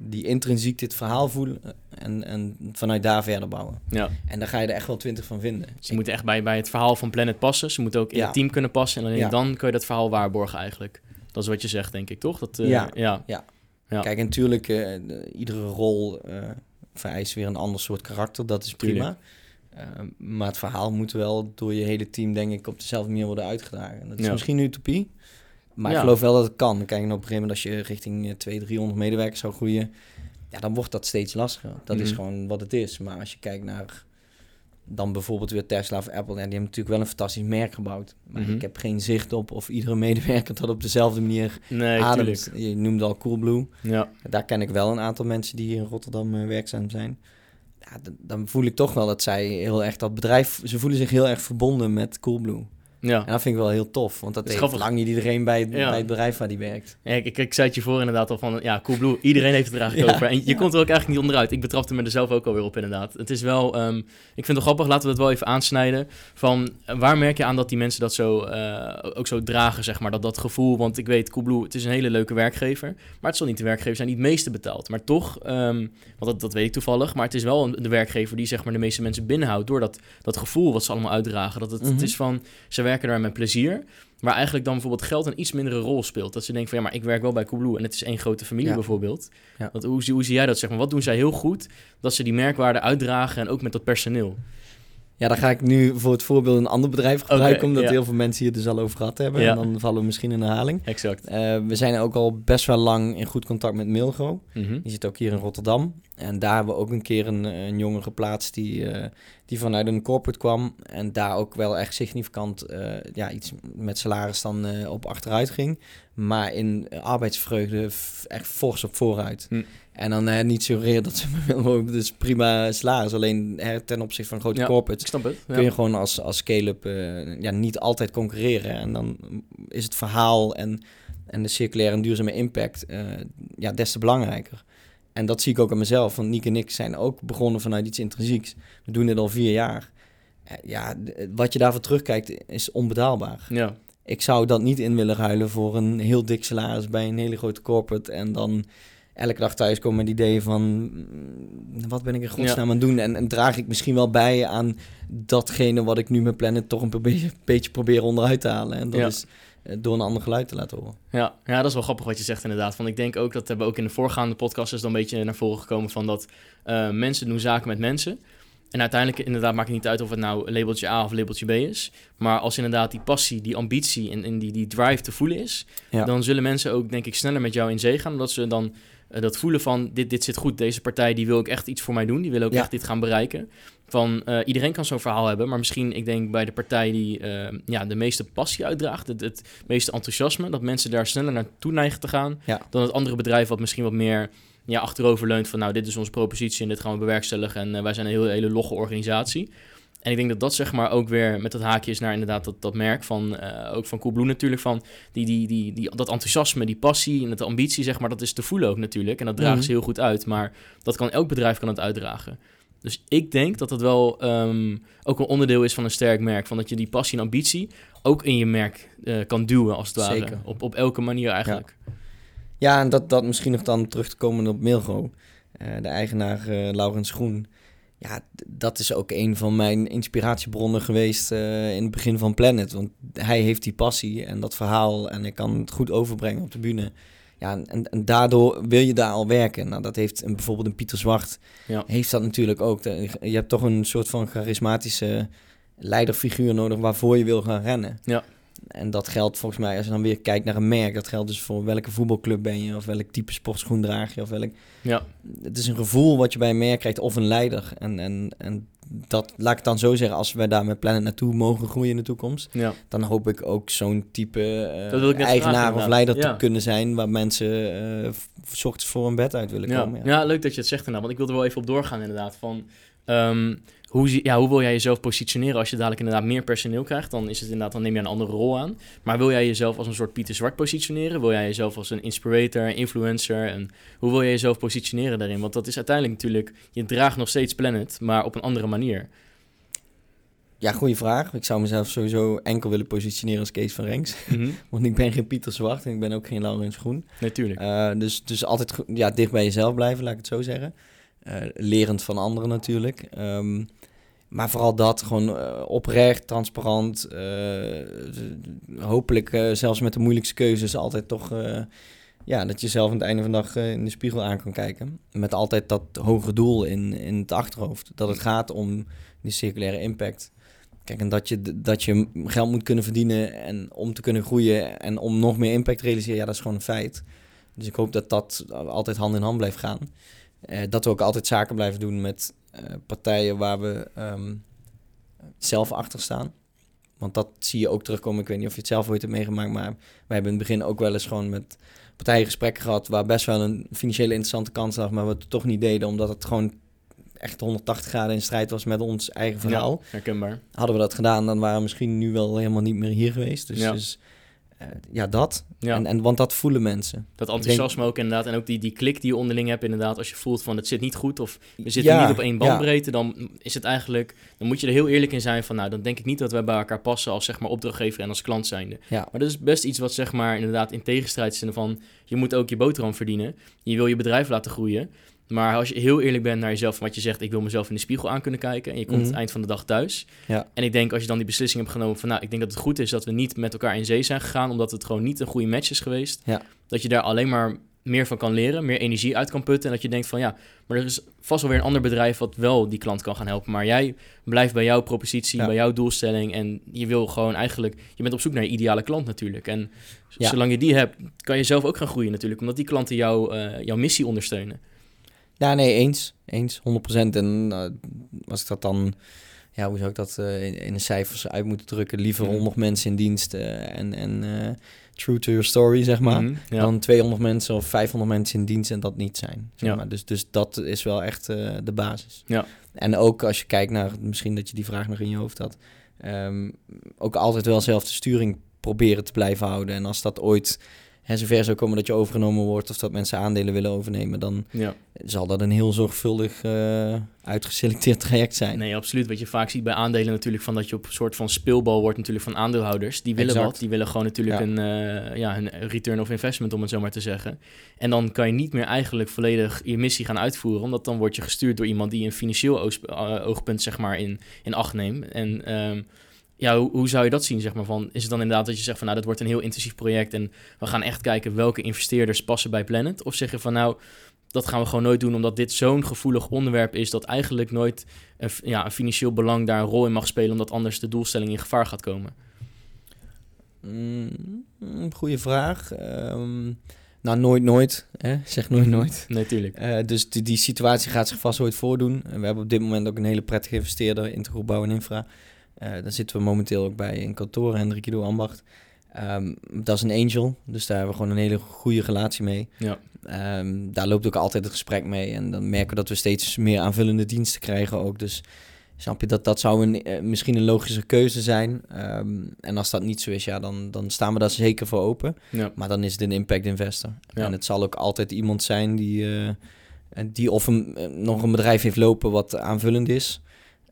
die intrinsiek dit verhaal voelen en, en vanuit daar verder bouwen. ja. En daar ga je er echt wel twintig van vinden. Ze moeten echt bij, bij het verhaal van Planet passen. Ze moeten ook in Ja. het team kunnen passen. En alleen Ja. dan kun je dat verhaal waarborgen eigenlijk. Dat is wat je zegt, denk ik, toch? Dat, eh, Ja. ja. Ja. Kijk, en natuurlijk, eh, de- iedere rol eh, vereist weer een ander soort karakter. Dat is prima. Maar het verhaal moet wel door je hele team, denk ik, op dezelfde manier worden uitgedragen. Dat is misschien een utopie. Maar Ja. ik geloof wel dat het kan. Kijk, en op een gegeven moment als je richting eh, 200, 300 medewerkers zou groeien... Ja, dan wordt dat steeds lastiger. Dat is Mhm. gewoon wat het is. Maar als je kijkt naar dan bijvoorbeeld weer Tesla of Apple... Ja, die hebben natuurlijk wel een fantastisch merk gebouwd. Maar Mhm. ik heb geen zicht op of iedere medewerker dat op dezelfde manier Nee, ademt. tuurlijk. Je noemde al Coolblue. Ja, Daar ken ik wel een aantal mensen die hier in Rotterdam eh, werkzaam zijn. Ja, dan voel ik toch wel dat zij heel erg dat bedrijf... Ze voelen zich heel erg verbonden met Coolblue. Ja. En dat vind ik wel heel tof. Want dat Dat is heeft grappig. lang niet iedereen bij, Ja. bij het bedrijf waar die werkt. Ja, ik, ik, ik zei het je voor inderdaad al van, ja, Coolblue, iedereen heeft het er eigenlijk over. En je komt er ook eigenlijk niet onderuit. Ik betrapte me er zelf ook alweer op inderdaad. Het is wel, ehm, ik vind het wel grappig, laten we het wel even aansnijden. Van, waar merk je aan dat die mensen dat zo, eh, ook zo dragen, zeg maar, dat, dat gevoel. Want ik weet, Coolblue, het is een hele leuke werkgever. Maar het zal niet de werkgever zijn die het meeste betaalt. Maar toch, ehm, want dat, dat weet ik toevallig, maar het is wel de werkgever die zeg maar de meeste mensen binnenhoudt. Door dat, dat gevoel wat ze allemaal uitdragen. Dat het, het Mhm. is van, ze werken daar met plezier. Maar eigenlijk dan bijvoorbeeld geld een iets mindere rol speelt. Dat ze denken van ja, maar ik werk wel bij Coolblue en het is één grote familie Ja. bijvoorbeeld. Ja. Want hoe, zie- hoe zie jij dat zeg maar? Wat doen zij heel goed dat ze die merkwaarde uitdragen en ook met dat personeel? Ja, dan ga ik nu voor het voorbeeld een ander bedrijf gebruiken... Omdat ja. heel veel mensen hier dus al over gehad hebben. Ja. En dan vallen we misschien in herhaling. Exact. Eh, we zijn ook al best wel lang in goed contact met Milgo. Mhm. Die zit ook hier in Rotterdam. En daar hebben we ook een keer een, een jongen geplaatst die, eh, die vanuit een corporate kwam. En daar ook wel echt significant eh, ja, iets met salaris dan op achteruit ging. maar in arbeidsvreugde echt fors op vooruit. Hm. En dan uh, niet suggereren dat ze dus prima salaris. Alleen hè, ten opzichte van grote ja, corporates kun je gewoon als, als scale-up uh, ja, niet altijd concurreren. En dan is het verhaal en, en de circulaire en duurzame impact uh, ja, des te belangrijker. En dat zie ik ook aan mezelf. Want Nick en ik zijn ook begonnen vanuit iets intrinsieks. We doen dit al vier jaar. Ja, wat je daarvoor terugkijkt is onbetaalbaar. Ja. Ik zou dat niet in willen ruilen voor een heel dik salaris bij een hele grote corporate. En dan elke dag thuis komen met ideeën van mm, wat ben ik in godsnaam aan het doen en, en, draag ik misschien wel bij aan datgene wat ik nu met Planet toch een beetje, beetje probeer onderuit te halen. En dat is eh, door een ander geluid te laten horen. Ja, ja, dat is wel grappig wat je zegt inderdaad. Want ik denk ook, dat hebben we ook in de voorgaande podcast is dan een beetje naar voren gekomen van dat uh, mensen doen zaken met mensen. En uiteindelijk inderdaad maakt het niet uit of het nou labeltje A of labeltje B is. Maar als inderdaad die passie, die ambitie en, en die, die drive te voelen is... dan zullen mensen ook denk ik sneller met jou in zee gaan. Omdat ze dan uh, dat voelen van dit, dit zit goed, deze partij die wil ook echt iets voor mij doen. Die wil ook echt dit gaan bereiken. Van uh, iedereen kan zo'n verhaal hebben, maar misschien ik denk bij de partij die uh, ja, de meeste passie uitdraagt, het, het meeste enthousiasme, dat mensen daar sneller naartoe neigen te gaan dan het andere bedrijf wat misschien wat meer ja, achterover leunt van nou dit is onze propositie en dit gaan we bewerkstelligen en wij zijn een hele, hele logge organisatie. En ik denk dat dat zeg maar ook weer met dat haakje is naar inderdaad dat, dat merk van, uh, ook van Coolblue natuurlijk, van die, die, die, die, dat enthousiasme, die passie en de ambitie zeg maar, dat is te voelen ook natuurlijk. En dat dragen ze mhm. heel goed uit, maar dat kan elk bedrijf kan het uitdragen. Dus ik denk dat dat wel um, ook een onderdeel is van een sterk merk. Van dat je die passie en ambitie ook in je merk uh, kan duwen, als het ware. Zeker. Op, op elke manier eigenlijk. Ja, ja en dat, dat misschien nog dan terug te komen op Milgo. Uh, de eigenaar Laurens Groen ja, dat is ook een van mijn inspiratiebronnen geweest uh, in het begin van Planet. Want hij heeft die passie en dat verhaal en ik kan het goed overbrengen op de bühne. Ja, en, en daardoor wil je daar al werken. Nou, dat heeft een, bijvoorbeeld een Pieter Zwart, ja. heeft dat natuurlijk ook. Je hebt toch een soort van charismatische leiderfiguur nodig waarvoor je wil gaan rennen. Ja. En dat geldt volgens mij, als je dan weer kijkt naar een merk, dat geldt dus voor welke voetbalclub ben je, of welk type sportschoen draag je, of welk... Ja. Het is een gevoel wat je bij een merk krijgt, of een leider. En, en, en dat, laat ik het dan zo zeggen, als wij daar met Planet naartoe mogen groeien in de toekomst, ja. dan hoop ik ook zo'n type uh, eigenaar of leider te kunnen zijn, waar mensen uh, ochtends voor een bed uit willen komen. Ja. ja. leuk dat je het zegt inderdaad, want ik wil er wel even op doorgaan inderdaad, van... Um, hoe, ja, hoe wil jij jezelf positioneren als je dadelijk inderdaad meer personeel krijgt? Dan is het inderdaad, dan neem je een andere rol aan. Maar wil jij jezelf als een soort Pieter Zwart positioneren? Wil jij jezelf als een inspirator, influencer? En hoe wil jij jezelf positioneren daarin? Want dat is uiteindelijk natuurlijk, je draagt nog steeds Planet, maar op een andere manier. Ja, goede vraag. Ik zou mezelf sowieso enkel willen positioneren als Kees van Renks. Mhm. Want ik ben geen Pieter Zwart en ik ben ook geen Laurens Groen. Natuurlijk. Uh, dus, dus altijd ja, dicht bij jezelf blijven, laat ik het zo zeggen. Uh, lerend van anderen natuurlijk. Um, maar vooral dat, gewoon uh, oprecht, transparant. Uh, hopelijk uh, zelfs met de moeilijkste keuzes altijd toch... ja, dat je zelf aan het einde van de dag in de spiegel aan kan kijken. Met altijd dat hoge doel in, in het achterhoofd. Dat het gaat om die circulaire impact. Kijk, en dat je, dat je geld moet kunnen verdienen en om te kunnen groeien en om nog meer impact te realiseren, ja, dat is gewoon een feit. Dus ik hoop dat dat altijd hand in hand blijft gaan. dat we ook altijd zaken blijven doen met eh, partijen waar we um, zelf achter staan. Want dat zie je ook terugkomen. Ik weet niet of je het zelf ooit hebt meegemaakt, maar wij hebben in het begin ook wel eens gewoon met partijen gesprekken gehad waar best wel een financiële interessante kans lag, maar we het toch niet deden omdat het gewoon echt 180 graden in strijd was met ons eigen verhaal. Ja, herkenbaar. Hadden we dat gedaan, dan waren we misschien nu wel helemaal niet meer hier geweest. Dus, ja. dus ja, dat. Ja. En, en, want dat voelen mensen. Dat enthousiasme ook inderdaad. En ook die, die klik die je onderling hebt inderdaad. Als je voelt van het zit niet goed of we zitten niet op één bandbreedte. Dan is het eigenlijk... Dan moet je er heel eerlijk in zijn van... Nou, dan denk ik niet dat wij bij elkaar passen als zeg maar opdrachtgever en als klant zijnde. Maar dat is best iets wat zeg maar inderdaad in tegenstrijd is. van je moet ook je boterham verdienen. Je wil je bedrijf laten groeien. Maar als je heel eerlijk bent naar jezelf, wat je zegt, ik wil mezelf in de spiegel aan kunnen kijken. En je komt mm het eind van de dag thuis. Ja. En ik denk als je dan die beslissing hebt genomen van, nou, ik denk dat het goed is dat we niet met elkaar in zee zijn gegaan, omdat het gewoon niet een goede match is geweest. Ja. Dat je daar alleen maar meer van kan leren, meer energie uit kan putten. En dat je denkt van, ja, maar er is vast wel weer een ander bedrijf wat wel die klant kan gaan helpen. Maar jij blijft bij jouw propositie, bij jouw doelstelling. En je wil gewoon eigenlijk, je bent op zoek naar je ideale klant natuurlijk. En zolang je die hebt, kan je zelf ook gaan groeien natuurlijk, omdat die klanten jou, uh, jouw missie ondersteunen. Ja, nee, eens. Eens, 100%. En uh, als ik dat dan ja, hoe zou ik dat uh, in, in de cijfers uit moeten drukken? Liever 100 mensen in dienst en, en true to your story, zeg maar. Mhm, dan 200 mensen of 500 mensen in dienst en dat niet zijn. Zeg ja. maar. dus, dus dat is wel echt de basis. Ja. En ook als je kijkt naar, misschien dat je die vraag nog in je hoofd had, um, ook altijd wel zelf de sturing proberen te blijven houden. En als dat ooit hè, zover zou komen dat je overgenomen wordt of dat mensen aandelen willen overnemen, dan ja. zal dat een heel zorgvuldig uh, uitgeselecteerd traject zijn. Nee, absoluut. Wat je vaak ziet bij aandelen natuurlijk, van dat je op een soort van speelbal wordt natuurlijk van aandeelhouders. Die willen wat, die willen gewoon natuurlijk een, uh, ja, een return of investment, om het zo maar te zeggen. En dan kan je niet meer eigenlijk volledig je missie gaan uitvoeren, omdat dan word je gestuurd door iemand die een financieel eh, oogpunt zeg maar in, in acht neemt. En... Um, ja, hoe, hoe, zou je dat zien, zeg maar? Van, is het dan inderdaad dat je zegt van, nou, dat wordt een heel intensief project en we gaan echt kijken welke investeerders passen bij Planet? Of zeg je van, nou, dat gaan we gewoon nooit doen, omdat dit zo'n gevoelig onderwerp is dat eigenlijk nooit een, ja, een financieel belang daar een rol in mag spelen, omdat anders de doelstelling in gevaar gaat komen? Mm, goeie vraag. Ehm, nou, nooit, nooit. Hè? Zeg nooit, nooit. Natuurlijk. Uh, dus die, die situatie gaat zich vast ooit voordoen. we hebben op dit moment ook een hele prettige investeerder in de Bouw en Infra. Uh, daar zitten we momenteel ook bij in kantoor, Hendrik Ido Ambacht. Ehm, dat is een angel, dus daar hebben we gewoon een hele goede relatie mee. Ja. Um, daar loopt ook altijd het gesprek mee. En dan merken we dat we steeds meer aanvullende diensten krijgen ook. Dus snap je dat dat zou een, uh, misschien een logische keuze zijn. Um, en als dat niet zo is, ja, dan, dan staan we daar zeker voor open. Ja. Maar dan is het een impact investor. Ja. En het zal ook altijd iemand zijn die, uh, die of een, nog een bedrijf heeft lopen wat aanvullend is.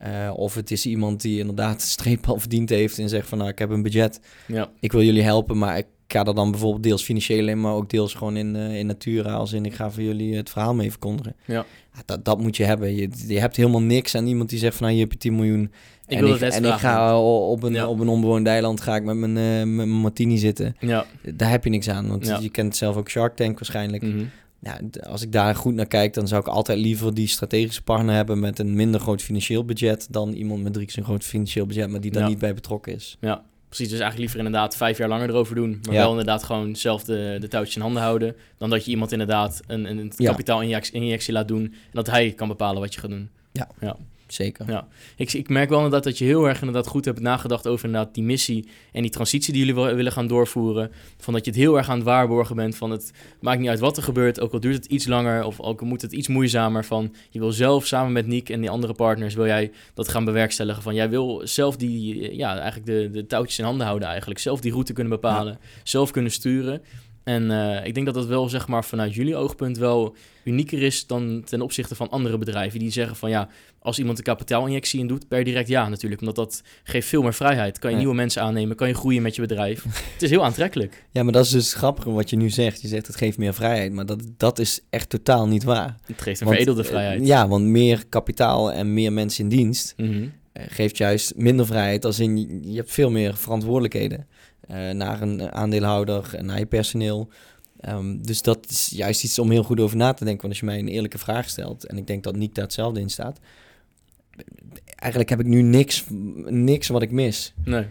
Uh, of het is iemand die inderdaad een streep al verdiend heeft en zegt van nou, ik heb een budget. Ja. Ik wil jullie helpen, maar ik ga er dan bijvoorbeeld deels financieel in, maar ook deels gewoon in, uh, in natura. Als in ik ga voor jullie het verhaal mee verkondigen. Ja. dat, dat moet je hebben. Je, je hebt helemaal niks aan iemand die zegt van nou, je hebt 10 miljoen. Ik en wil ik, en ik ga op een, op een onbewoond eiland ga ik met mijn, uh, met mijn martini zitten. Ja. Daar heb je niks aan, want je kent zelf ook Shark Tank waarschijnlijk. Mm ja, als ik daar goed naar kijk, dan zou ik altijd liever die strategische partner hebben met een minder groot financieel budget dan iemand met drie keer zo'n groot financieel budget, maar die daar niet bij betrokken is. Ja, precies. Dus eigenlijk liever inderdaad vijf jaar langer erover doen, maar wel inderdaad gewoon zelf de, de touwtjes in handen houden, dan dat je iemand inderdaad een, een kapitaalinjectie laat doen en dat hij kan bepalen wat je gaat doen. Ja. ja zeker. Ja, ik, ik merk wel inderdaad dat je heel erg inderdaad goed hebt nagedacht over inderdaad die missie en die transitie die jullie willen gaan doorvoeren. Van dat je het heel erg aan het waarborgen bent van het maakt niet uit wat er gebeurt, ook al duurt het iets langer of ook al moet het iets moeizamer. Van je wil zelf samen met Nick en die andere partners wil jij dat gaan bewerkstelligen. Van jij wil zelf die, ja, eigenlijk de, de touwtjes in handen houden eigenlijk. Zelf die route kunnen bepalen, zelf kunnen sturen. En uh, ik denk dat dat wel, zeg maar, vanuit jullie oogpunt wel unieker is dan ten opzichte van andere bedrijven die zeggen van ja, als iemand een kapitaalinjectie in doet, per direct ja natuurlijk, omdat dat geeft veel meer vrijheid. Kan je nieuwe mensen aannemen, kan je groeien met je bedrijf. het is heel aantrekkelijk. Ja, maar dat is dus grappig wat je nu zegt. Je zegt het geeft meer vrijheid, maar dat, dat is echt totaal niet waar. Het geeft een veredelde eh, vrijheid. Ja, want meer kapitaal en meer mensen in dienst mhm. eh, geeft juist minder vrijheid als in je hebt veel meer verantwoordelijkheden. Uh, naar een aandeelhouder en naar je personeel. Um, dus dat is juist iets om heel goed over na te denken. Want als je mij een eerlijke vraag stelt, en ik denk dat Nick daar hetzelfde in staat. Eigenlijk heb ik nu niks, niks wat ik mis. Nee.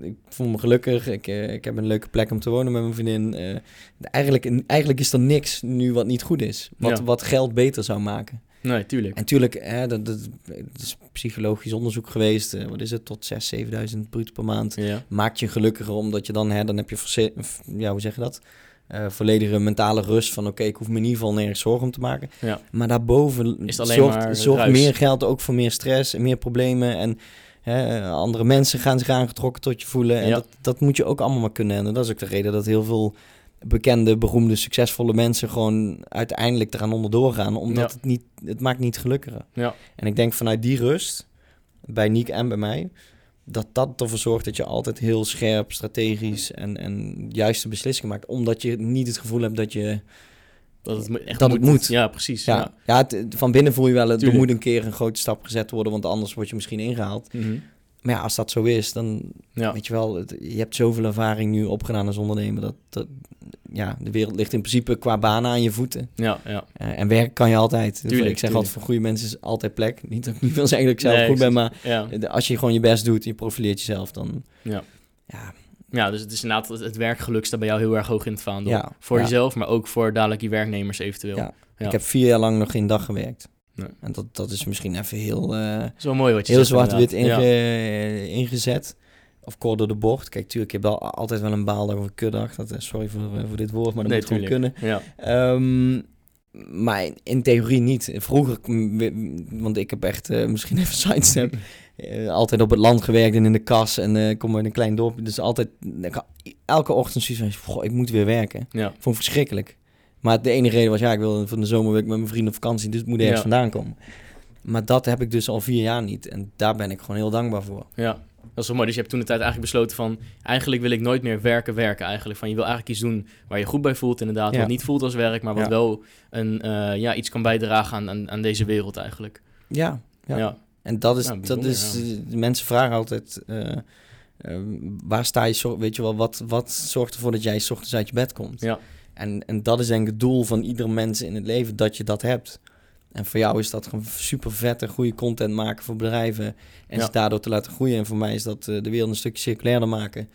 Ik voel me gelukkig. Ik, uh, ik heb een leuke plek om te wonen met mijn vriendin. Uh, eigenlijk, eigenlijk is er niks nu wat niet goed is. Wat, ja. wat geld beter zou maken. Nee, tuurlijk. En tuurlijk, hè, dat, dat, is psychologisch onderzoek geweest. Uh, wat is het? Tot 6.000, 7.000 bruto per maand. Ja. Maakt je gelukkiger, omdat je dan, hè, dan heb je, ja, hoe zeg je dat? Uh, volledige mentale rust van oké, ik hoef me in ieder geval nergens zorgen om te maken. Ja. Maar daarboven is alleen zorgt, maar zorgt meer geld ook voor meer stress en meer problemen. En hè, andere mensen gaan zich aangetrokken tot je voelen. En Ja. dat, dat moet je ook allemaal maar kunnen. En dat is ook de reden dat heel veel bekende, beroemde, succesvolle mensen gewoon uiteindelijk eraan onderdoor gaan. Omdat Ja. het niet, het maakt niet gelukkiger. Ja. En ik denk vanuit die rust, bij Niek en bij mij, dat dat ervoor zorgt dat je altijd heel scherp, strategisch en, en juiste beslissingen maakt. Omdat je niet het gevoel hebt dat je... Dat het, echt Dat het moet. Ja, precies. Ja, Ja. ja. het- van binnen voel je wel, er Tuurlijk. moet een keer een grote stap gezet worden, want anders word je misschien ingehaald. Mhm. Maar ja, als dat zo is, dan ja. weet je wel, het- je hebt zoveel ervaring nu opgedaan als ondernemer, dat, dat ja, de wereld ligt in principe qua banen aan je voeten. ja, ja. Eh, en werk kan je altijd. Tuurlijk, ik zeg tuurlijk. altijd, voor goede mensen is altijd plek. Niet dat ik niet wil zeggen dat ik zelf Nee, goed ben, maar ja. de- als je gewoon je best doet, je profileert jezelf, dan Ja. ja, Ja, dus het is inderdaad, het- het werkgeluk staat bij jou heel erg hoog in het vaandel. Ja, voor jezelf, maar ook voor dadelijk je werknemers eventueel. Ik heb vier jaar lang nog geen dag gewerkt. En dat, dat is misschien even heel, uh, Zo mooi wat je heel zwart-wit inge, ingezet. Of kort door de bocht. Kijk, tuurlijk, ik heb wel altijd wel een baaldag of een kuddag. Dat, sorry voor, voor dit woord, maar dat nee, moet gewoon kunnen. Ja. Um, maar in theorie niet. Vroeger, want ik heb echt uh, misschien even sidestep, uh, altijd op het land gewerkt en in de kas en uh, kom in een klein dorpje. Dus altijd, elke ochtend zoiets van, ik moet weer werken. Ja. Vond verschrikkelijk. Maar de enige reden was, ja, ik wil van de zomer met mijn vrienden op vakantie, dus het moet ergens vandaan komen. Maar dat heb ik dus al vier jaar niet. En daar ben ik gewoon heel dankbaar voor. Ja, dat is wel mooi. Dus je hebt toen de tijd eigenlijk besloten van... eigenlijk wil ik nooit meer werken, werken eigenlijk. Van je wil eigenlijk iets doen waar je goed bij voelt inderdaad. Wat niet voelt als werk, maar wat wel een, uh, ja, iets kan bijdragen aan, aan, aan, deze wereld eigenlijk. Ja, ja. ja. En dat is... dat is de mensen vragen altijd... Uh, uh, waar sta je, weet je wel, wat, wat zorgt ervoor dat jij s ochtends uit je bed komt? Ja. En, en dat is denk ik het doel van ieder mens in het leven, dat je dat hebt. En voor jou is dat gewoon super vette, goede content maken voor bedrijven. En ze daardoor te laten groeien. En voor mij is dat uh, de wereld een stukje circulairder maken.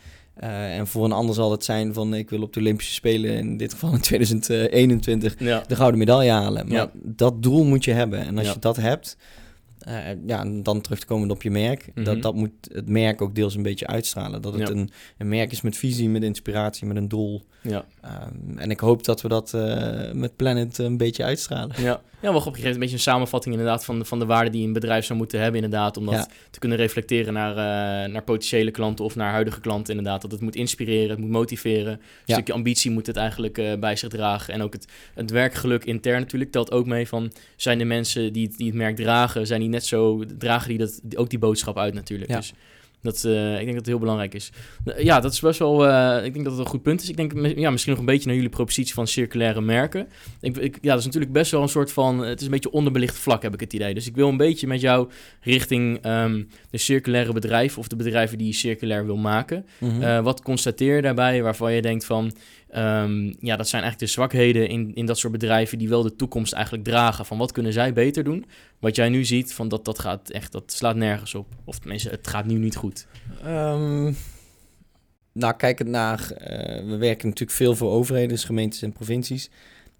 Uh, en voor een ander zal het zijn van ik wil op de Olympische Spelen, in dit geval in 2021, ja. de gouden medaille halen. Maar ja. dat doel moet je hebben. En als je dat hebt, uh, ja, dan terug te komen op je merk. Mm -hmm. dat, dat moet het merk ook deels een beetje uitstralen. Dat het een, een merk is met visie, met inspiratie, met een doel. Ja. Um, en ik hoop dat we dat uh, met Planet een beetje uitstralen. Ja, ja wel op een gegeven moment een beetje een samenvatting inderdaad van de, van de waarde die een bedrijf zou moeten hebben inderdaad. Om dat ja. te kunnen reflecteren naar, uh, naar potentiële klanten of naar huidige klanten inderdaad. Dat het moet inspireren, het moet motiveren. Een ja. stukje ambitie moet het eigenlijk uh, bij zich dragen. En ook het, het werkgeluk intern natuurlijk telt ook mee van... zijn de mensen die, die het merk dragen, zijn die net zo... dragen die dat, ook die boodschap uit natuurlijk. Ja. Dus dat, uh, ik denk dat het heel belangrijk is. ja, dat is best wel. Uh, ik denk dat het een goed punt is. Ik denk ja, misschien nog een beetje naar jullie propositie van circulaire merken. Ik, ik, ja, dat is natuurlijk best wel een soort van. Het is een beetje onderbelicht vlak, heb ik het idee. Dus ik wil een beetje met jou richting um, de circulaire bedrijven of de bedrijven die je circulair wil maken. Mm -hmm. uh, wat constateer je daarbij waarvan je denkt van. Um, ja, dat zijn eigenlijk de zwakheden in, in dat soort bedrijven die wel de toekomst eigenlijk dragen. Van wat kunnen zij beter doen? Wat jij nu ziet, van dat, dat gaat echt, dat slaat nergens op. Of tenminste, het gaat nu niet goed. Um, nou, kijkend naar, uh, we werken natuurlijk veel voor overheden, dus gemeentes en provincies.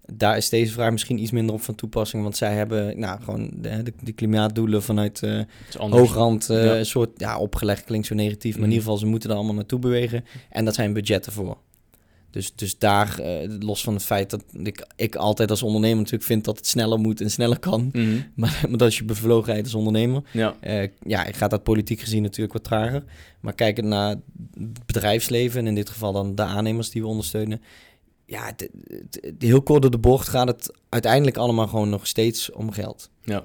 Daar is deze vraag misschien iets minder op van toepassing, want zij hebben nou, gewoon de, de, de klimaatdoelen vanuit uh, hoogrand uh, ja. een soort, ja, opgelegd klinkt zo negatief, maar mm. in ieder geval ze moeten er allemaal naartoe bewegen. En dat zijn budgetten voor. Dus, dus daar, uh, los van het feit dat ik, ik altijd als ondernemer natuurlijk vind dat het sneller moet en sneller kan. Mm -hmm. Maar, maar dat is je bevlogenheid als ondernemer. Ja. Uh, ja, gaat dat politiek gezien natuurlijk wat trager. Maar kijkend naar het bedrijfsleven en in dit geval dan de aannemers die we ondersteunen. Ja, het, het, het, heel kort door de bocht gaat het uiteindelijk allemaal gewoon nog steeds om geld. Ja.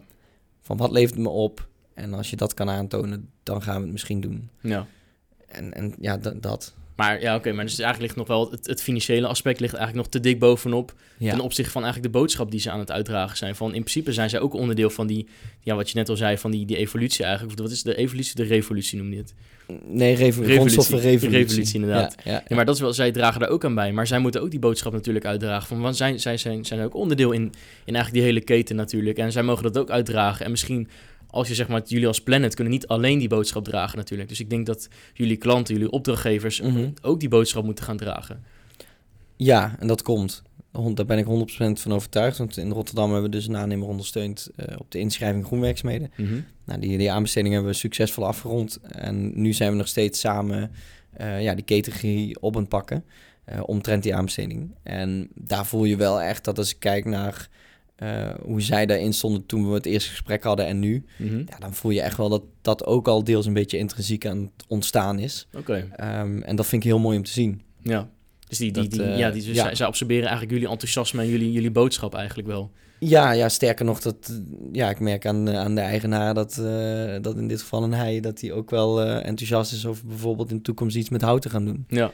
Van wat levert het me op? En als je dat kan aantonen, dan gaan we het misschien doen. Ja. En, en ja, dat. Maar ja, oké, okay, maar dus eigenlijk ligt nog wel het, het, financiële aspect ligt eigenlijk nog te dik bovenop. Ja. Ten opzichte van eigenlijk de boodschap die ze aan het uitdragen zijn. Van in principe zijn zij ook onderdeel van die, ja, wat je net al zei, van die, die evolutie eigenlijk. Of wat is de evolutie? De revolutie noemde je het. Nee, revo revolutie. revolutie. revolutie inderdaad. Ja, ja, ja, maar dat is wel, zij dragen daar ook aan bij. Maar zij moeten ook die boodschap natuurlijk uitdragen. Van, want zij, zij zijn, zijn ook onderdeel in, in eigenlijk die hele keten natuurlijk. En zij mogen dat ook uitdragen. En misschien als je zeg maar, jullie als Planet kunnen niet alleen die boodschap dragen natuurlijk. Dus ik denk dat jullie klanten, jullie opdrachtgevers mm -hmm. ook die boodschap moeten gaan dragen. Ja, en dat komt. Daar ben ik 100% van overtuigd. Want in Rotterdam hebben we dus een aannemer ondersteund uh, op de inschrijving groenwerkzaamheden. Mm -hmm. Nou, die, die aanbesteding hebben we succesvol afgerond. En nu zijn we nog steeds samen uh, ja, die categorie op aan pakken. Uh, omtrent die aanbesteding. En daar voel je wel echt dat als ik kijk naar uh, hoe zij daarin stonden toen we het eerste gesprek hadden en nu. Mm -hmm. Ja, dan voel je echt wel dat dat ook al deels een beetje intrinsiek aan het ontstaan is. Oké. Okay. Um, en dat vind ik heel mooi om te zien. Ja. Dus die, die, die, uh, ja, die, dus ja. Zij, zij, absorberen eigenlijk jullie enthousiasme en jullie, jullie boodschap eigenlijk wel. Ja, ja, sterker nog, dat, ja, ik merk aan, aan de eigenaar dat, uh, dat in dit geval een hij, dat hij ook wel enthousiast is over bijvoorbeeld in de toekomst iets met hout te gaan doen. Ja.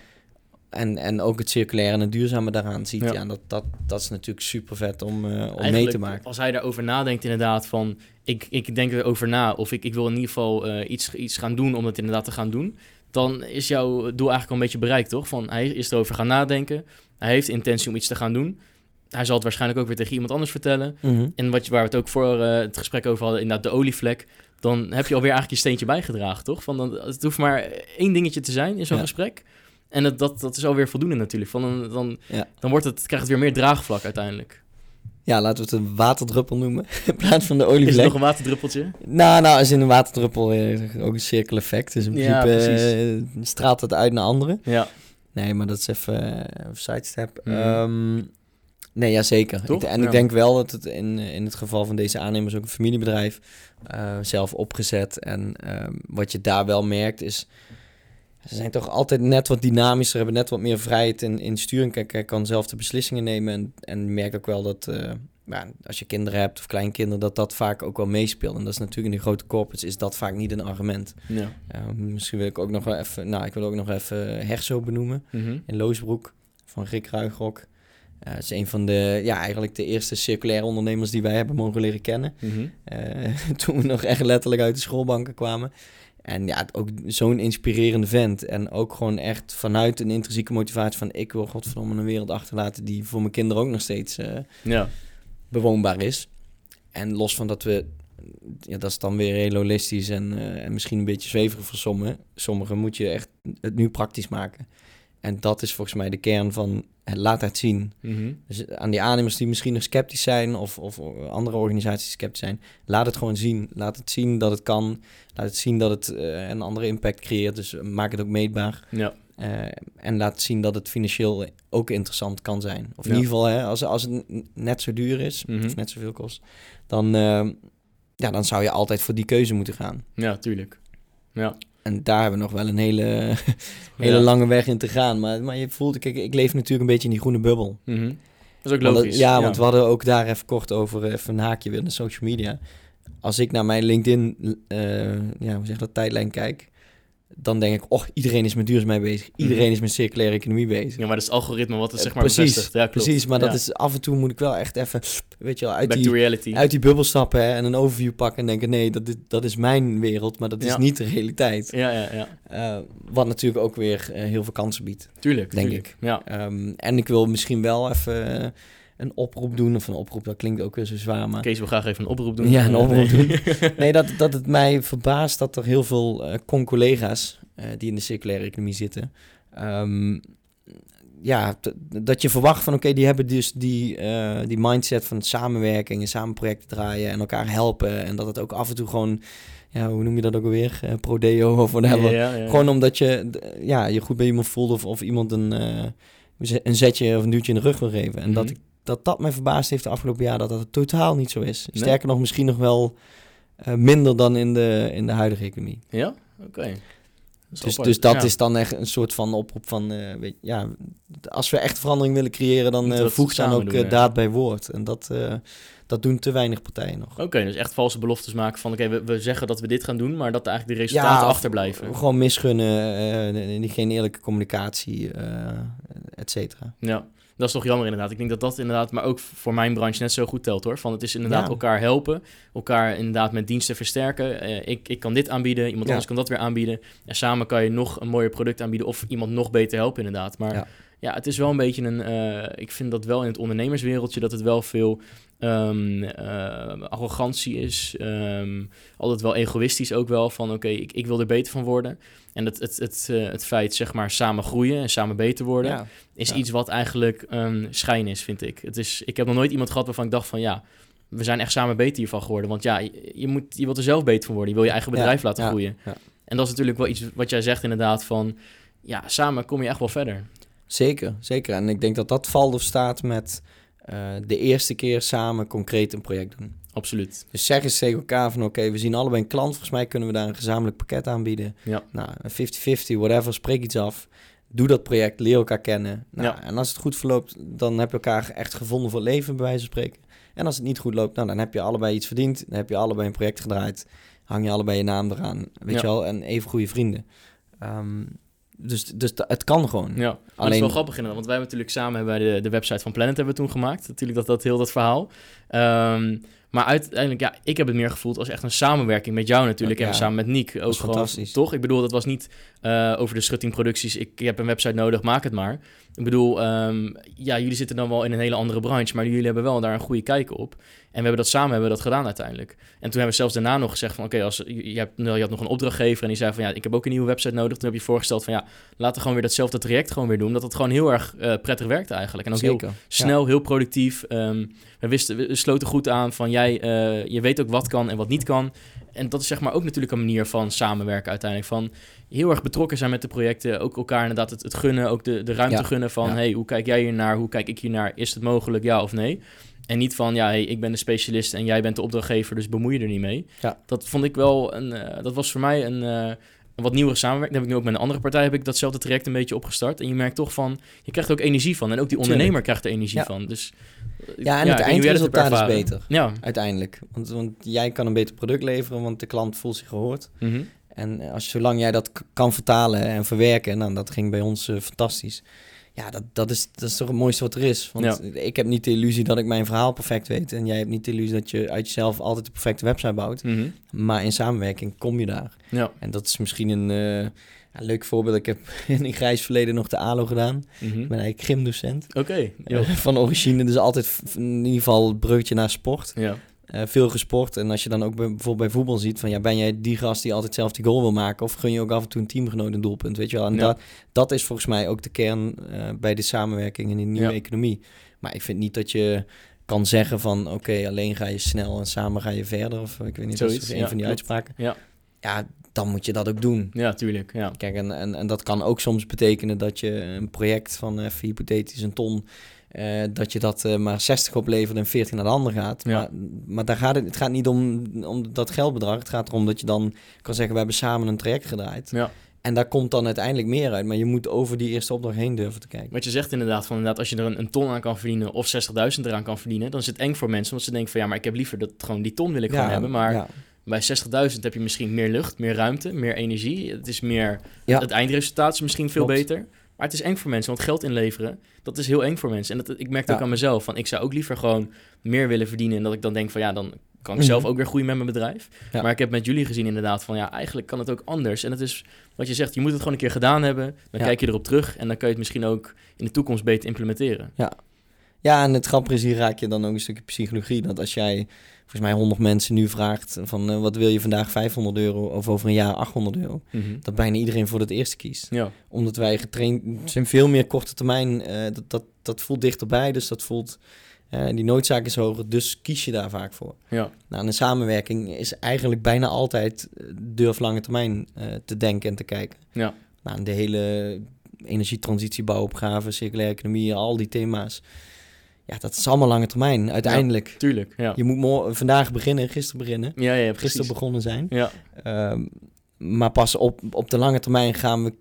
En, en ook het circulaire en het duurzame daaraan ziet. Ja, ja dat, dat, dat is natuurlijk super vet om, uh, om mee te maken. Als hij daarover nadenkt, inderdaad, van ik, ik denk erover na, of ik, ik wil in ieder geval uh, iets, iets gaan doen om het inderdaad te gaan doen, dan is jouw doel eigenlijk al een beetje bereikt, toch? Van hij is erover gaan nadenken, hij heeft intentie om iets te gaan doen. Hij zal het waarschijnlijk ook weer tegen iemand anders vertellen. Mm -hmm. En wat je, waar we het ook voor uh, het gesprek over hadden, inderdaad de olievlek. Dan heb je alweer eigenlijk je steentje bijgedragen, toch? Van dan, het hoeft maar één dingetje te zijn in zo'n ja. gesprek. En dat, dat, dat is alweer voldoende natuurlijk. Van een, dan, ja. dan wordt het, krijgt het weer meer draagvlak uiteindelijk. ja, laten we het een waterdruppel noemen. in plaats van de olievlek. Is het nog een waterdruppeltje? Nou, nou, als in een waterdruppel eh, ook een cirkel effect. Dus in Ja, principe eh, straalt het uit naar anderen. Ja. Nee, maar dat is even uh, sidestep. Mhm. Ehm, nee, ja, zeker. Ik, en Ja. ik denk wel dat het in, in het geval van deze aannemers ook een familiebedrijf eh, zelf opgezet. En ehm, wat je daar wel merkt is... Ze zijn toch altijd net wat dynamischer, hebben net wat meer vrijheid in, in sturing. Kijk, hij kan zelf de beslissingen nemen. En, en je merkt ook wel dat eh, ja, als je kinderen hebt of kleinkinderen, dat dat vaak ook wel meespeelt. En dat is natuurlijk in de grote corporates is dat vaak niet een argument. ja. Eh, misschien wil ik ook nog wel even, nou, ik wil ook nog even Herso benoemen Mhm. in Loosbroek van Rick Ruigrok. Eh het is een van de, ja, eigenlijk de eerste circulaire ondernemers die wij hebben mogen leren kennen. Mhm. Eh, toen we nog echt letterlijk uit de schoolbanken kwamen. En ja, ook zo'n inspirerende vent. En ook gewoon echt vanuit een intrinsieke motivatie van... ik wil godverdomme een wereld achterlaten die voor mijn kinderen ook nog steeds eh, Ja. bewoonbaar is. En los van dat we... Ja, dat is dan weer heel holistisch en, eh, en misschien een beetje zweverig voor sommigen. Sommigen moet je echt het nu praktisch maken. En dat is volgens mij de kern van het laat het zien. Mhm. Dus aan die aannemers die misschien nog sceptisch zijn of, of andere organisaties sceptisch zijn, laat het gewoon zien. Laat het zien dat het kan. Laat het zien dat het eh, een andere impact creëert. Dus maak het ook meetbaar. Ja. Eh, en laat zien dat het financieel ook interessant kan zijn. Of in Ja. ieder geval, hè, als, als het net zo duur is, Mhm. of net zoveel kost, dan, eh, ja, dan zou je altijd voor die keuze moeten gaan. ja, tuurlijk. Ja. En daar hebben we nog wel een hele, hele Ja. lange weg in te gaan. Maar, maar je voelt, kijk, ik leef natuurlijk een beetje in die groene bubbel. Mhm. Dat is ook Want logisch. ja, want we hadden ook daar even kort over, even een haakje weer naar social media. Als ik naar mijn LinkedIn, eh, ja, hoe zeg dat, tijdlijn kijk, dan denk ik, oh, iedereen is met duurzaamheid bezig. Iedereen is met circulaire economie bezig. Ja, maar dat is algoritme wat het zeg Eh, maar precies, bevestigt. Ja, klopt. Precies, maar dat is af en toe moet ik wel echt even, weet je wel, uit Back die, uit die bubbel stappen hè, en een overview pakken en denken, nee, dat, is- dat is mijn wereld, maar dat is Ja. niet de realiteit. Ja, ja, ja. Eh, wat natuurlijk ook weer eh, heel veel kansen biedt. Tuurlijk, Denk tuurlijk. Ja. Ehm, en ik wil misschien wel even een oproep doen, of een oproep, dat klinkt ook weer zo zwaar, maar... Kees wil graag even een oproep doen. Ja, een oproep nee. Nee, dat, dat het mij verbaast dat er heel veel eh con-collega's eh, die in de circulaire economie zitten, ehm, ja, dat je verwacht van oké, die hebben dus die, eh, die mindset van samenwerking en samen projecten draaien en elkaar helpen en dat het ook af en toe gewoon, ja, hoe noem je dat ook alweer, prodeo of whatever. Ja, ja. Gewoon omdat je ja, je goed bij iemand voelt of, of iemand een, een zetje of een duwtje in de rug wil geven. En dat, Mhm. ik, dat dat mij verbaasd heeft de afgelopen jaar, dat dat totaal niet zo is. Nee? Sterker nog, misschien nog wel eh, minder dan in de, in de huidige economie. Ja? Oké. Dus, dus dat Ja. is dan echt een soort van oproep van, eh, weet, ja, als we echt verandering willen creëren, dan dat voeg dan ook doen, daad bij woord. En dat, dat doen te weinig partijen nog. Oké, dus echt valse beloftes maken van... Oké, we, we zeggen dat we dit gaan doen, maar dat eigenlijk de resultaten achterblijven. Gewoon misgunnen, geen eerlijke communicatie, et cetera. Ja, dat is toch jammer inderdaad. Ik denk dat dat inderdaad, maar ook voor mijn branche net zo goed telt hoor. Van het is inderdaad Ja. elkaar helpen, elkaar inderdaad met diensten versterken. Eh, ik, ik kan dit aanbieden, iemand Ja. anders kan dat weer aanbieden. En samen kan je nog een mooier product aanbieden of iemand nog beter helpen inderdaad. Maar ja, Ja. het is wel een beetje een, eh, ik vind dat wel in het ondernemerswereldje dat het wel veel ehm, eh, arrogantie is. Ehm, altijd wel egoïstisch ook wel van oké, ik, ik wil er beter van worden. En het, het, het, eh, het feit zeg maar samen groeien en samen beter worden Ja. is Ja. iets wat eigenlijk een schijn is, vind ik. Het is. Ik heb nog nooit iemand gehad waarvan ik dacht van ja, we zijn echt samen beter hiervan geworden. Want ja, je, je moet, je wilt er zelf beter van worden. Je wil je eigen Ja, bedrijf laten groeien. En dat is natuurlijk wel iets wat jij zegt inderdaad van ja, samen kom je echt wel verder. Zeker, zeker. En ik denk dat dat valt of staat met eh, de eerste keer samen concreet een project doen. Absoluut. Dus zeg eens tegen elkaar van oké, we zien allebei een klant. Volgens mij kunnen we daar een gezamenlijk pakket aanbieden. Ja. Nou, een 50-50, whatever, spreek iets af. Doe dat project, leer elkaar kennen. Nou, Ja. En als het goed verloopt, dan heb je elkaar echt gevonden voor leven, bij wijze van spreken. En als het niet goed loopt, nou, dan heb je allebei iets verdiend. Dan heb je allebei een project gedraaid. Hang je allebei je naam eraan, weet Ja. je wel. En even goede vrienden. Ehm, dus dus het kan gewoon. Ja, maar het is Alleen- wel grappig inderdaad, want wij hebben natuurlijk samen hebben de, de website van Planet hebben we toen gemaakt. Natuurlijk dat, dat heel dat verhaal. Ehm, Maar uiteindelijk, ja, ik heb het meer gevoeld als echt een samenwerking met jou natuurlijk. en samen met Niek ook gewoon. Toch? Ik bedoel, dat was niet uh, over de schuttingproducties. Ik, ik heb een website nodig, maak het maar. Ik bedoel, um, ja, jullie zitten dan wel in een hele andere branche, maar jullie hebben wel daar een goede kijk op. En we hebben dat samen hebben we dat gedaan uiteindelijk. En toen hebben we zelfs daarna nog gezegd van... oké, als je, hebt, je had nog een opdrachtgever en die zei van... ja, ik heb ook een nieuwe website nodig. Toen heb je voorgesteld van ja, laten we gewoon weer datzelfde traject gewoon weer doen. Omdat het gewoon heel erg uh, prettig werkte eigenlijk. En ook heel snel, heel productief. Um, we, wisten, we sloten goed aan van jij, uh, je weet ook wat kan en wat niet kan. En dat is zeg maar ook natuurlijk een manier van samenwerken uiteindelijk. Van heel erg betrokken zijn met de projecten. Ook elkaar inderdaad het, het gunnen, ook de, de ruimte gunnen van... hey, hoe kijk jij hier naar? Hoe kijk ik hier naar? Is het mogelijk, ja of nee? En niet van, ja, hey, ik ben de specialist en jij bent de opdrachtgever, dus bemoei je er niet mee. Ja. Dat vond ik wel, een, uh, dat was voor mij een, uh, een wat nieuwere samenwerking. heb ik nu ook met een andere partij, heb ik datzelfde traject een beetje opgestart. En je merkt toch van, je krijgt er ook energie van. En ook die ondernemer krijgt er energie van. Dus, ja, en ja, het eindresultaat is beter. Ja. Uiteindelijk. Want, want jij kan een beter product leveren, want de klant voelt zich gehoord. Mm -hmm. En als, zolang jij dat kan vertalen en verwerken, nou, dat ging bij ons uh, fantastisch ja, dat, dat, is, dat is toch het mooiste wat er is. Want ik heb niet de illusie dat ik mijn verhaal perfect weet. En jij hebt niet de illusie dat je uit jezelf altijd de perfecte website bouwt. Mhm. Maar in samenwerking kom je daar. Ja. En dat is misschien een uh, ja, leuk voorbeeld. Ik heb in een grijs verleden nog de ALO gedaan. Mm -hmm. Ik ben eigenlijk gymdocent. Oké. Eh, van origine. Dus altijd in ieder geval het breukje naar sport. Ja. Uh, veel gesport. En als je dan ook bijvoorbeeld bij voetbal ziet van ja, ben jij die gast die altijd zelf die goal wil maken? Of gun je ook af en toe een teamgenoot een doelpunt? Weet je wel? En dat, dat is volgens mij ook de kern uh, bij de samenwerking in die nieuwe economie. Maar ik vind niet dat je kan zeggen van oké, alleen ga je snel en samen ga je verder. Of ik weet niet, Zoiets, dat is een van die uitspraken. Ja. ja, dan moet je dat ook doen. Ja, tuurlijk. Ja. Kijk, en, en, en dat kan ook soms betekenen dat je een project van even hypothetisch een ton uh, dat je dat uh, maar 60 oplevert en 14 naar de ander gaat. Ja. Maar, maar daar gaat het, het gaat niet om, om dat geldbedrag. Het gaat erom dat je dan kan zeggen, we hebben samen een traject gedraaid. Ja. En daar komt dan uiteindelijk meer uit. Maar je moet over die eerste opdracht heen durven te kijken. Wat je zegt inderdaad, van inderdaad, als je er een, een ton aan kan verdienen of 60.000 eraan kan verdienen, dan is het eng voor mensen. Want ze denken van ja, maar ik heb liever dat gewoon die ton wil ik ja, gewoon hebben. Maar ja. bij 60.000 heb je misschien meer lucht, meer ruimte, meer energie. Het is meer, het eindresultaat is misschien veel beter. Maar het is eng voor mensen, want geld inleveren, dat is heel eng voor mensen. En dat, ik merk ook aan mezelf, van ik zou ook liever gewoon meer willen verdienen. En dat ik dan denk van ja, dan kan ik zelf mhm. ook weer groeien met mijn bedrijf. Maar ik heb met jullie gezien inderdaad van ja, eigenlijk kan het ook anders. En het is wat je zegt, je moet het gewoon een keer gedaan hebben. Dan kijk je erop terug en dan kan je het misschien ook in de toekomst beter implementeren. Ja, ja en het grappige is, hier raak je dan ook een stukje psychologie. Dat als jij volgens mij 100 mensen nu vraagt van uh, wat wil je vandaag 500 euro of over een jaar 800 euro, mhm. dat bijna iedereen voor het eerste kiest. Ja. Omdat wij getraind zijn veel meer korte termijn, uh, dat, dat, dat voelt dichterbij, dus dat voelt, uh, die noodzaak is hoger, dus kies je daar vaak voor. Ja. Nou, een samenwerking is eigenlijk bijna altijd durf lange termijn te denken en te kijken. Ja. Nou, de hele energietransitie, bouwopgave, circulaire economie, al die thema's ja, dat is allemaal lange termijn, uiteindelijk. Ja, tuurlijk, ja. Je moet vandaag beginnen, gisteren beginnen. Ja, ja, Gisteren begonnen zijn. Ja. Um, maar pas op, op de lange termijn gaan we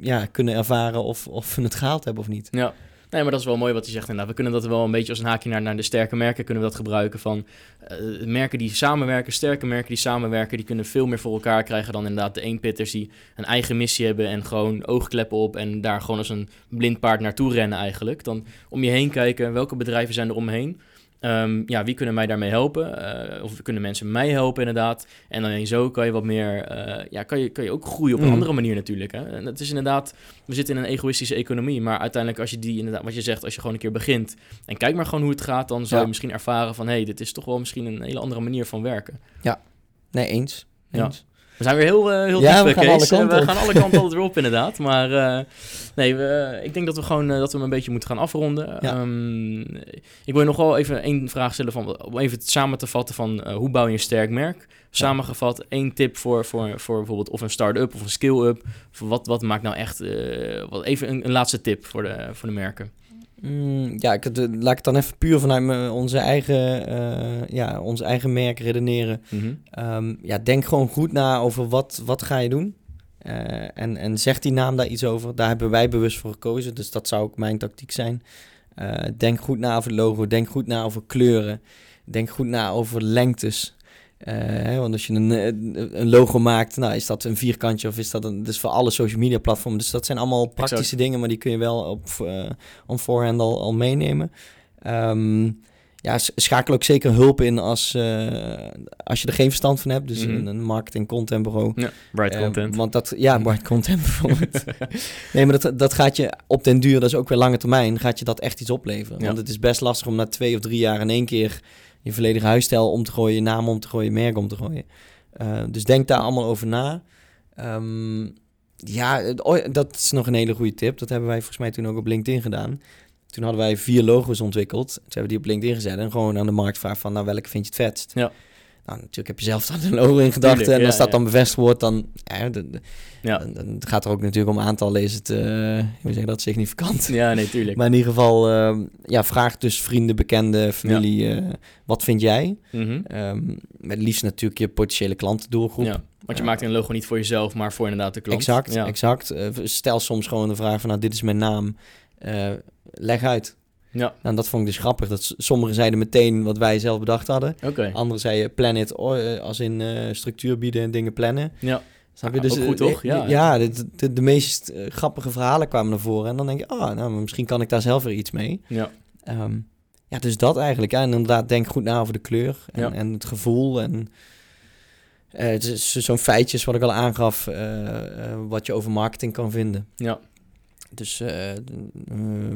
ja, kunnen ervaren of, of we het gehaald hebben of niet. Ja. Nee, maar dat is wel mooi wat hij zegt inderdaad. We kunnen dat wel een beetje als een haakje naar, de sterke merken kunnen we dat gebruiken. Van uh, merken die samenwerken, sterke merken die samenwerken, die kunnen veel meer voor elkaar krijgen dan inderdaad de eenpitters die een eigen missie hebben en gewoon oogkleppen op en daar gewoon als een blind paard naartoe rennen eigenlijk. Dan om je heen kijken, welke bedrijven zijn er omheen? Um, ja, wie kunnen mij daarmee helpen? Uh, of kunnen mensen mij helpen inderdaad? En dan zo kan je wat meer, uh, ja, kan je, kan je ook groeien op een mm. andere manier natuurlijk. Hè? En het is inderdaad, we zitten in een egoïstische economie, maar uiteindelijk als je die inderdaad, wat je zegt, als je gewoon een keer begint en kijk maar gewoon hoe het gaat, dan zou je misschien ervaren van, hé, hey, dit is toch wel misschien een hele andere manier van werken. Ja, nee, eens. eens. Ja. We zijn weer heel, uh, heel ja, diep, we gaan, alle kanten we gaan alle kanten altijd weer op, inderdaad. Maar uh, nee, we, ik denk dat we gewoon uh, dat we hem een beetje moeten gaan afronden. Ja. Um, ik wil je nog wel even één vraag stellen van, om even samen te vatten van hoe bouw je een sterk merk? Samengevat, één tip voor, voor, voor bijvoorbeeld of een start-up of een skill-up. Wat, wat maakt nou echt, wat, even een, een, laatste tip voor de, voor de merken. Mm, ja, ik, laat ik het dan even puur vanuit onze eigen, uh, ja, onze eigen merk redeneren. Mm ja, denk gewoon goed na over wat, wat ga je doen. Uh, en, en zegt die naam daar iets over. Daar hebben wij bewust voor gekozen, dus dat zou ook mijn tactiek zijn. Uh, denk goed na over logo, denk goed na over kleuren. Denk goed na over lengtes. Uh, want als je een, een, logo maakt, nou, is dat een vierkantje of is dat een... Dus voor alle social media platformen. Dus dat zijn allemaal praktische dingen, maar die kun je wel op uh, on forehand al, al meenemen. Um, ja, schakel ook zeker hulp in als, als je er geen verstand van hebt. Dus mhm. een, een marketing content bureau. Ja, bright content. Want dat, ja, bright content bijvoorbeeld. nee, maar dat, dat gaat je op den duur, dat is ook weer lange termijn, gaat je dat echt iets opleveren. Want het is best lastig om na twee of drie jaar in één keer je volledige huisstijl om te gooien, je naam om te gooien, merk om te gooien. dus denk daar allemaal over na. Ehm, ja, dat is nog een hele goede tip. Dat hebben wij volgens mij toen ook op LinkedIn gedaan. Toen hadden wij vier logo's ontwikkeld. Toen hebben we die op LinkedIn gezet en gewoon aan de markt vragen van, nou, welke vind je het vetst? Ja. Nou, natuurlijk heb je zelf dan een logo in gedachten en als dat dan bevestigd wordt, dan, ja, ja. Dan, dan, gaat er ook natuurlijk om aantal is het, uh, hoe zeg dat, significant. Ja, nee, tuurlijk. maar in ieder geval, uh, ja, vraag dus vrienden, bekenden, familie, uh, wat vind jij? Mm -hmm. met liefst natuurlijk je potentiële klantendoelgroep. Ja. Want je maakt een logo niet voor jezelf, maar voor inderdaad de klant. Exact, exact. stel soms gewoon de vraag van, nou, dit is mijn naam, leg uit. Ja. Nou, dat vond ik dus grappig. Dat sommigen zeiden meteen wat wij zelf bedacht hadden. Okay. Anderen zeiden planet, oh, als in structuur bieden en dingen plannen. Ja. Snap je? dus, goed, toch? Ja, ja de, de, de, meest grappige verhalen kwamen naar voren. En dan denk je, ah, nou, misschien kan ik daar zelf weer iets mee. Ja. Um, ja, dus dat eigenlijk. Ja, en inderdaad, denk goed na over de kleur en, ja. en het gevoel. En uh, het is zo'n feitjes wat ik al aangaf, uh, uh, wat je over marketing kan vinden. Ja. Dus, uh,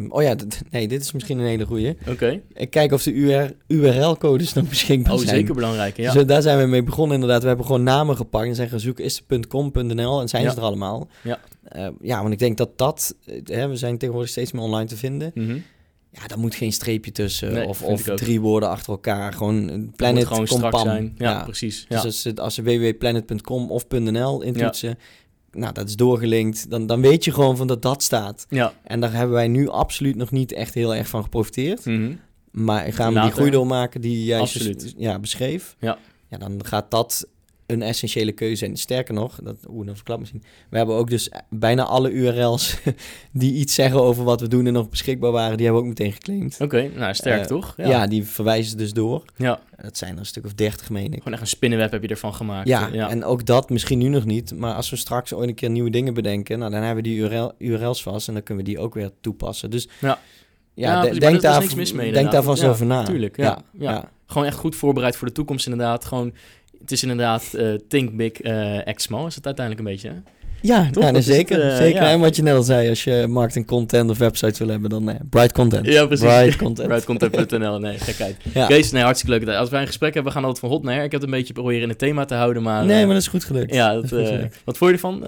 oh ja, nee, dit is misschien een hele goeie. Oké. Ik kijk of de URL-codes nog beschikbaar oh, zijn. Oh, zeker belangrijk, ja. Dus daar zijn we mee begonnen inderdaad. We hebben gewoon namen gepakt en zeggen zoek is .com.nl en zijn ja. ze er allemaal. Ja. Uh, ja, want ik denk dat dat, hè, we zijn tegenwoordig steeds meer online te vinden. Mm -hmm. Ja, daar moet geen streepje tussen nee, of, of drie woorden achter elkaar. Gewoon planet, gewoon strak zijn. Ja, ja. precies. Dus ja. als ze, als ze www.planet.com of .nl intoetsen nou, dat is doorgelinkt, dan, dan weet je gewoon van dat dat staat. Ja. En daar hebben wij nu absoluut nog niet echt heel erg van geprofiteerd. Mm -hmm. Maar gaan we die groei doormaken die jij ja, beschreef, ja. Ja, dan gaat dat een essentiële keuze. En sterker nog, dat, oeh, dan verklap misschien. We hebben ook dus bijna alle URL's die iets zeggen over wat we doen en nog beschikbaar waren, die hebben we ook meteen geclaimd. Oké, okay, nou sterk uh, toch? Ja. ja. die verwijzen dus door. Ja. Dat zijn er een stuk of dertig, meen ik. Gewoon echt een spinnenweb heb je ervan gemaakt. Ja, ja, en ook dat misschien nu nog niet. Maar als we straks ooit een keer nieuwe dingen bedenken, nou, dan hebben we die URL, URL's vast en dan kunnen we die ook weer toepassen. Dus ja, ja, ja denk, daar, mee, denk daar vast over na. Tuurlijk, ja, ja. Gewoon echt goed voorbereid voor de toekomst inderdaad. Gewoon het is inderdaad uh, Think Big, uh, Act Small is het uiteindelijk een beetje, hè? Ja, ja nee, zeker. Het, uh, zeker. Ja. En wat je net al zei, als je marketing content of website wil hebben, dan uh, Bright Content. Ja, precies. Bright Content. Brightcontent.nl, nee, gekheid. Ja. Kees, nee, hartstikke leuk. Als wij een gesprek hebben, we gaan altijd van hot naar her. Ik heb het een beetje proberen in het thema te houden, maar... Nee, maar dat is goed gelukt. Ja, dat, wat vond je ervan?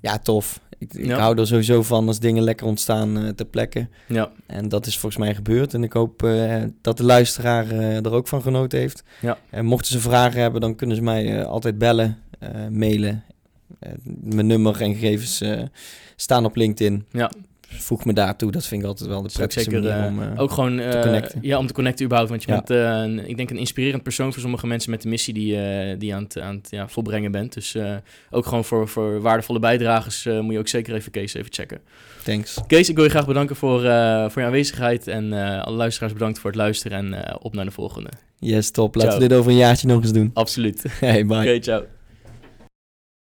ja, tof. Ik, ik hou er sowieso van als dingen lekker ontstaan uh, ter plekke. Ja. En dat is volgens mij gebeurd. En ik hoop uh, dat de luisteraar uh, er ook van genoten heeft. Ja. En mochten ze vragen hebben, dan kunnen ze mij altijd bellen, mailen. mijn nummer en gegevens staan op LinkedIn. Ja voeg me daartoe. Dat vind ik altijd wel de prettigste zeker, manier om uh, ook gewoon te connecten. Ja, om te connecten überhaupt. Want je ja. bent, uh, ik denk, een inspirerend persoon voor sommige mensen met de missie die, die je aan het, aan het ja, volbrengen bent. Dus ook gewoon voor, voor waardevolle bijdragers moet je ook zeker even Kees even checken. Thanks. Kees, ik wil je graag bedanken voor, voor je aanwezigheid. En alle luisteraars bedankt voor het luisteren. En op naar de volgende. Yes, top. Laten ciao. we dit over een jaartje nog eens doen. Absoluut. Hey, bye. Oké, okay, ciao.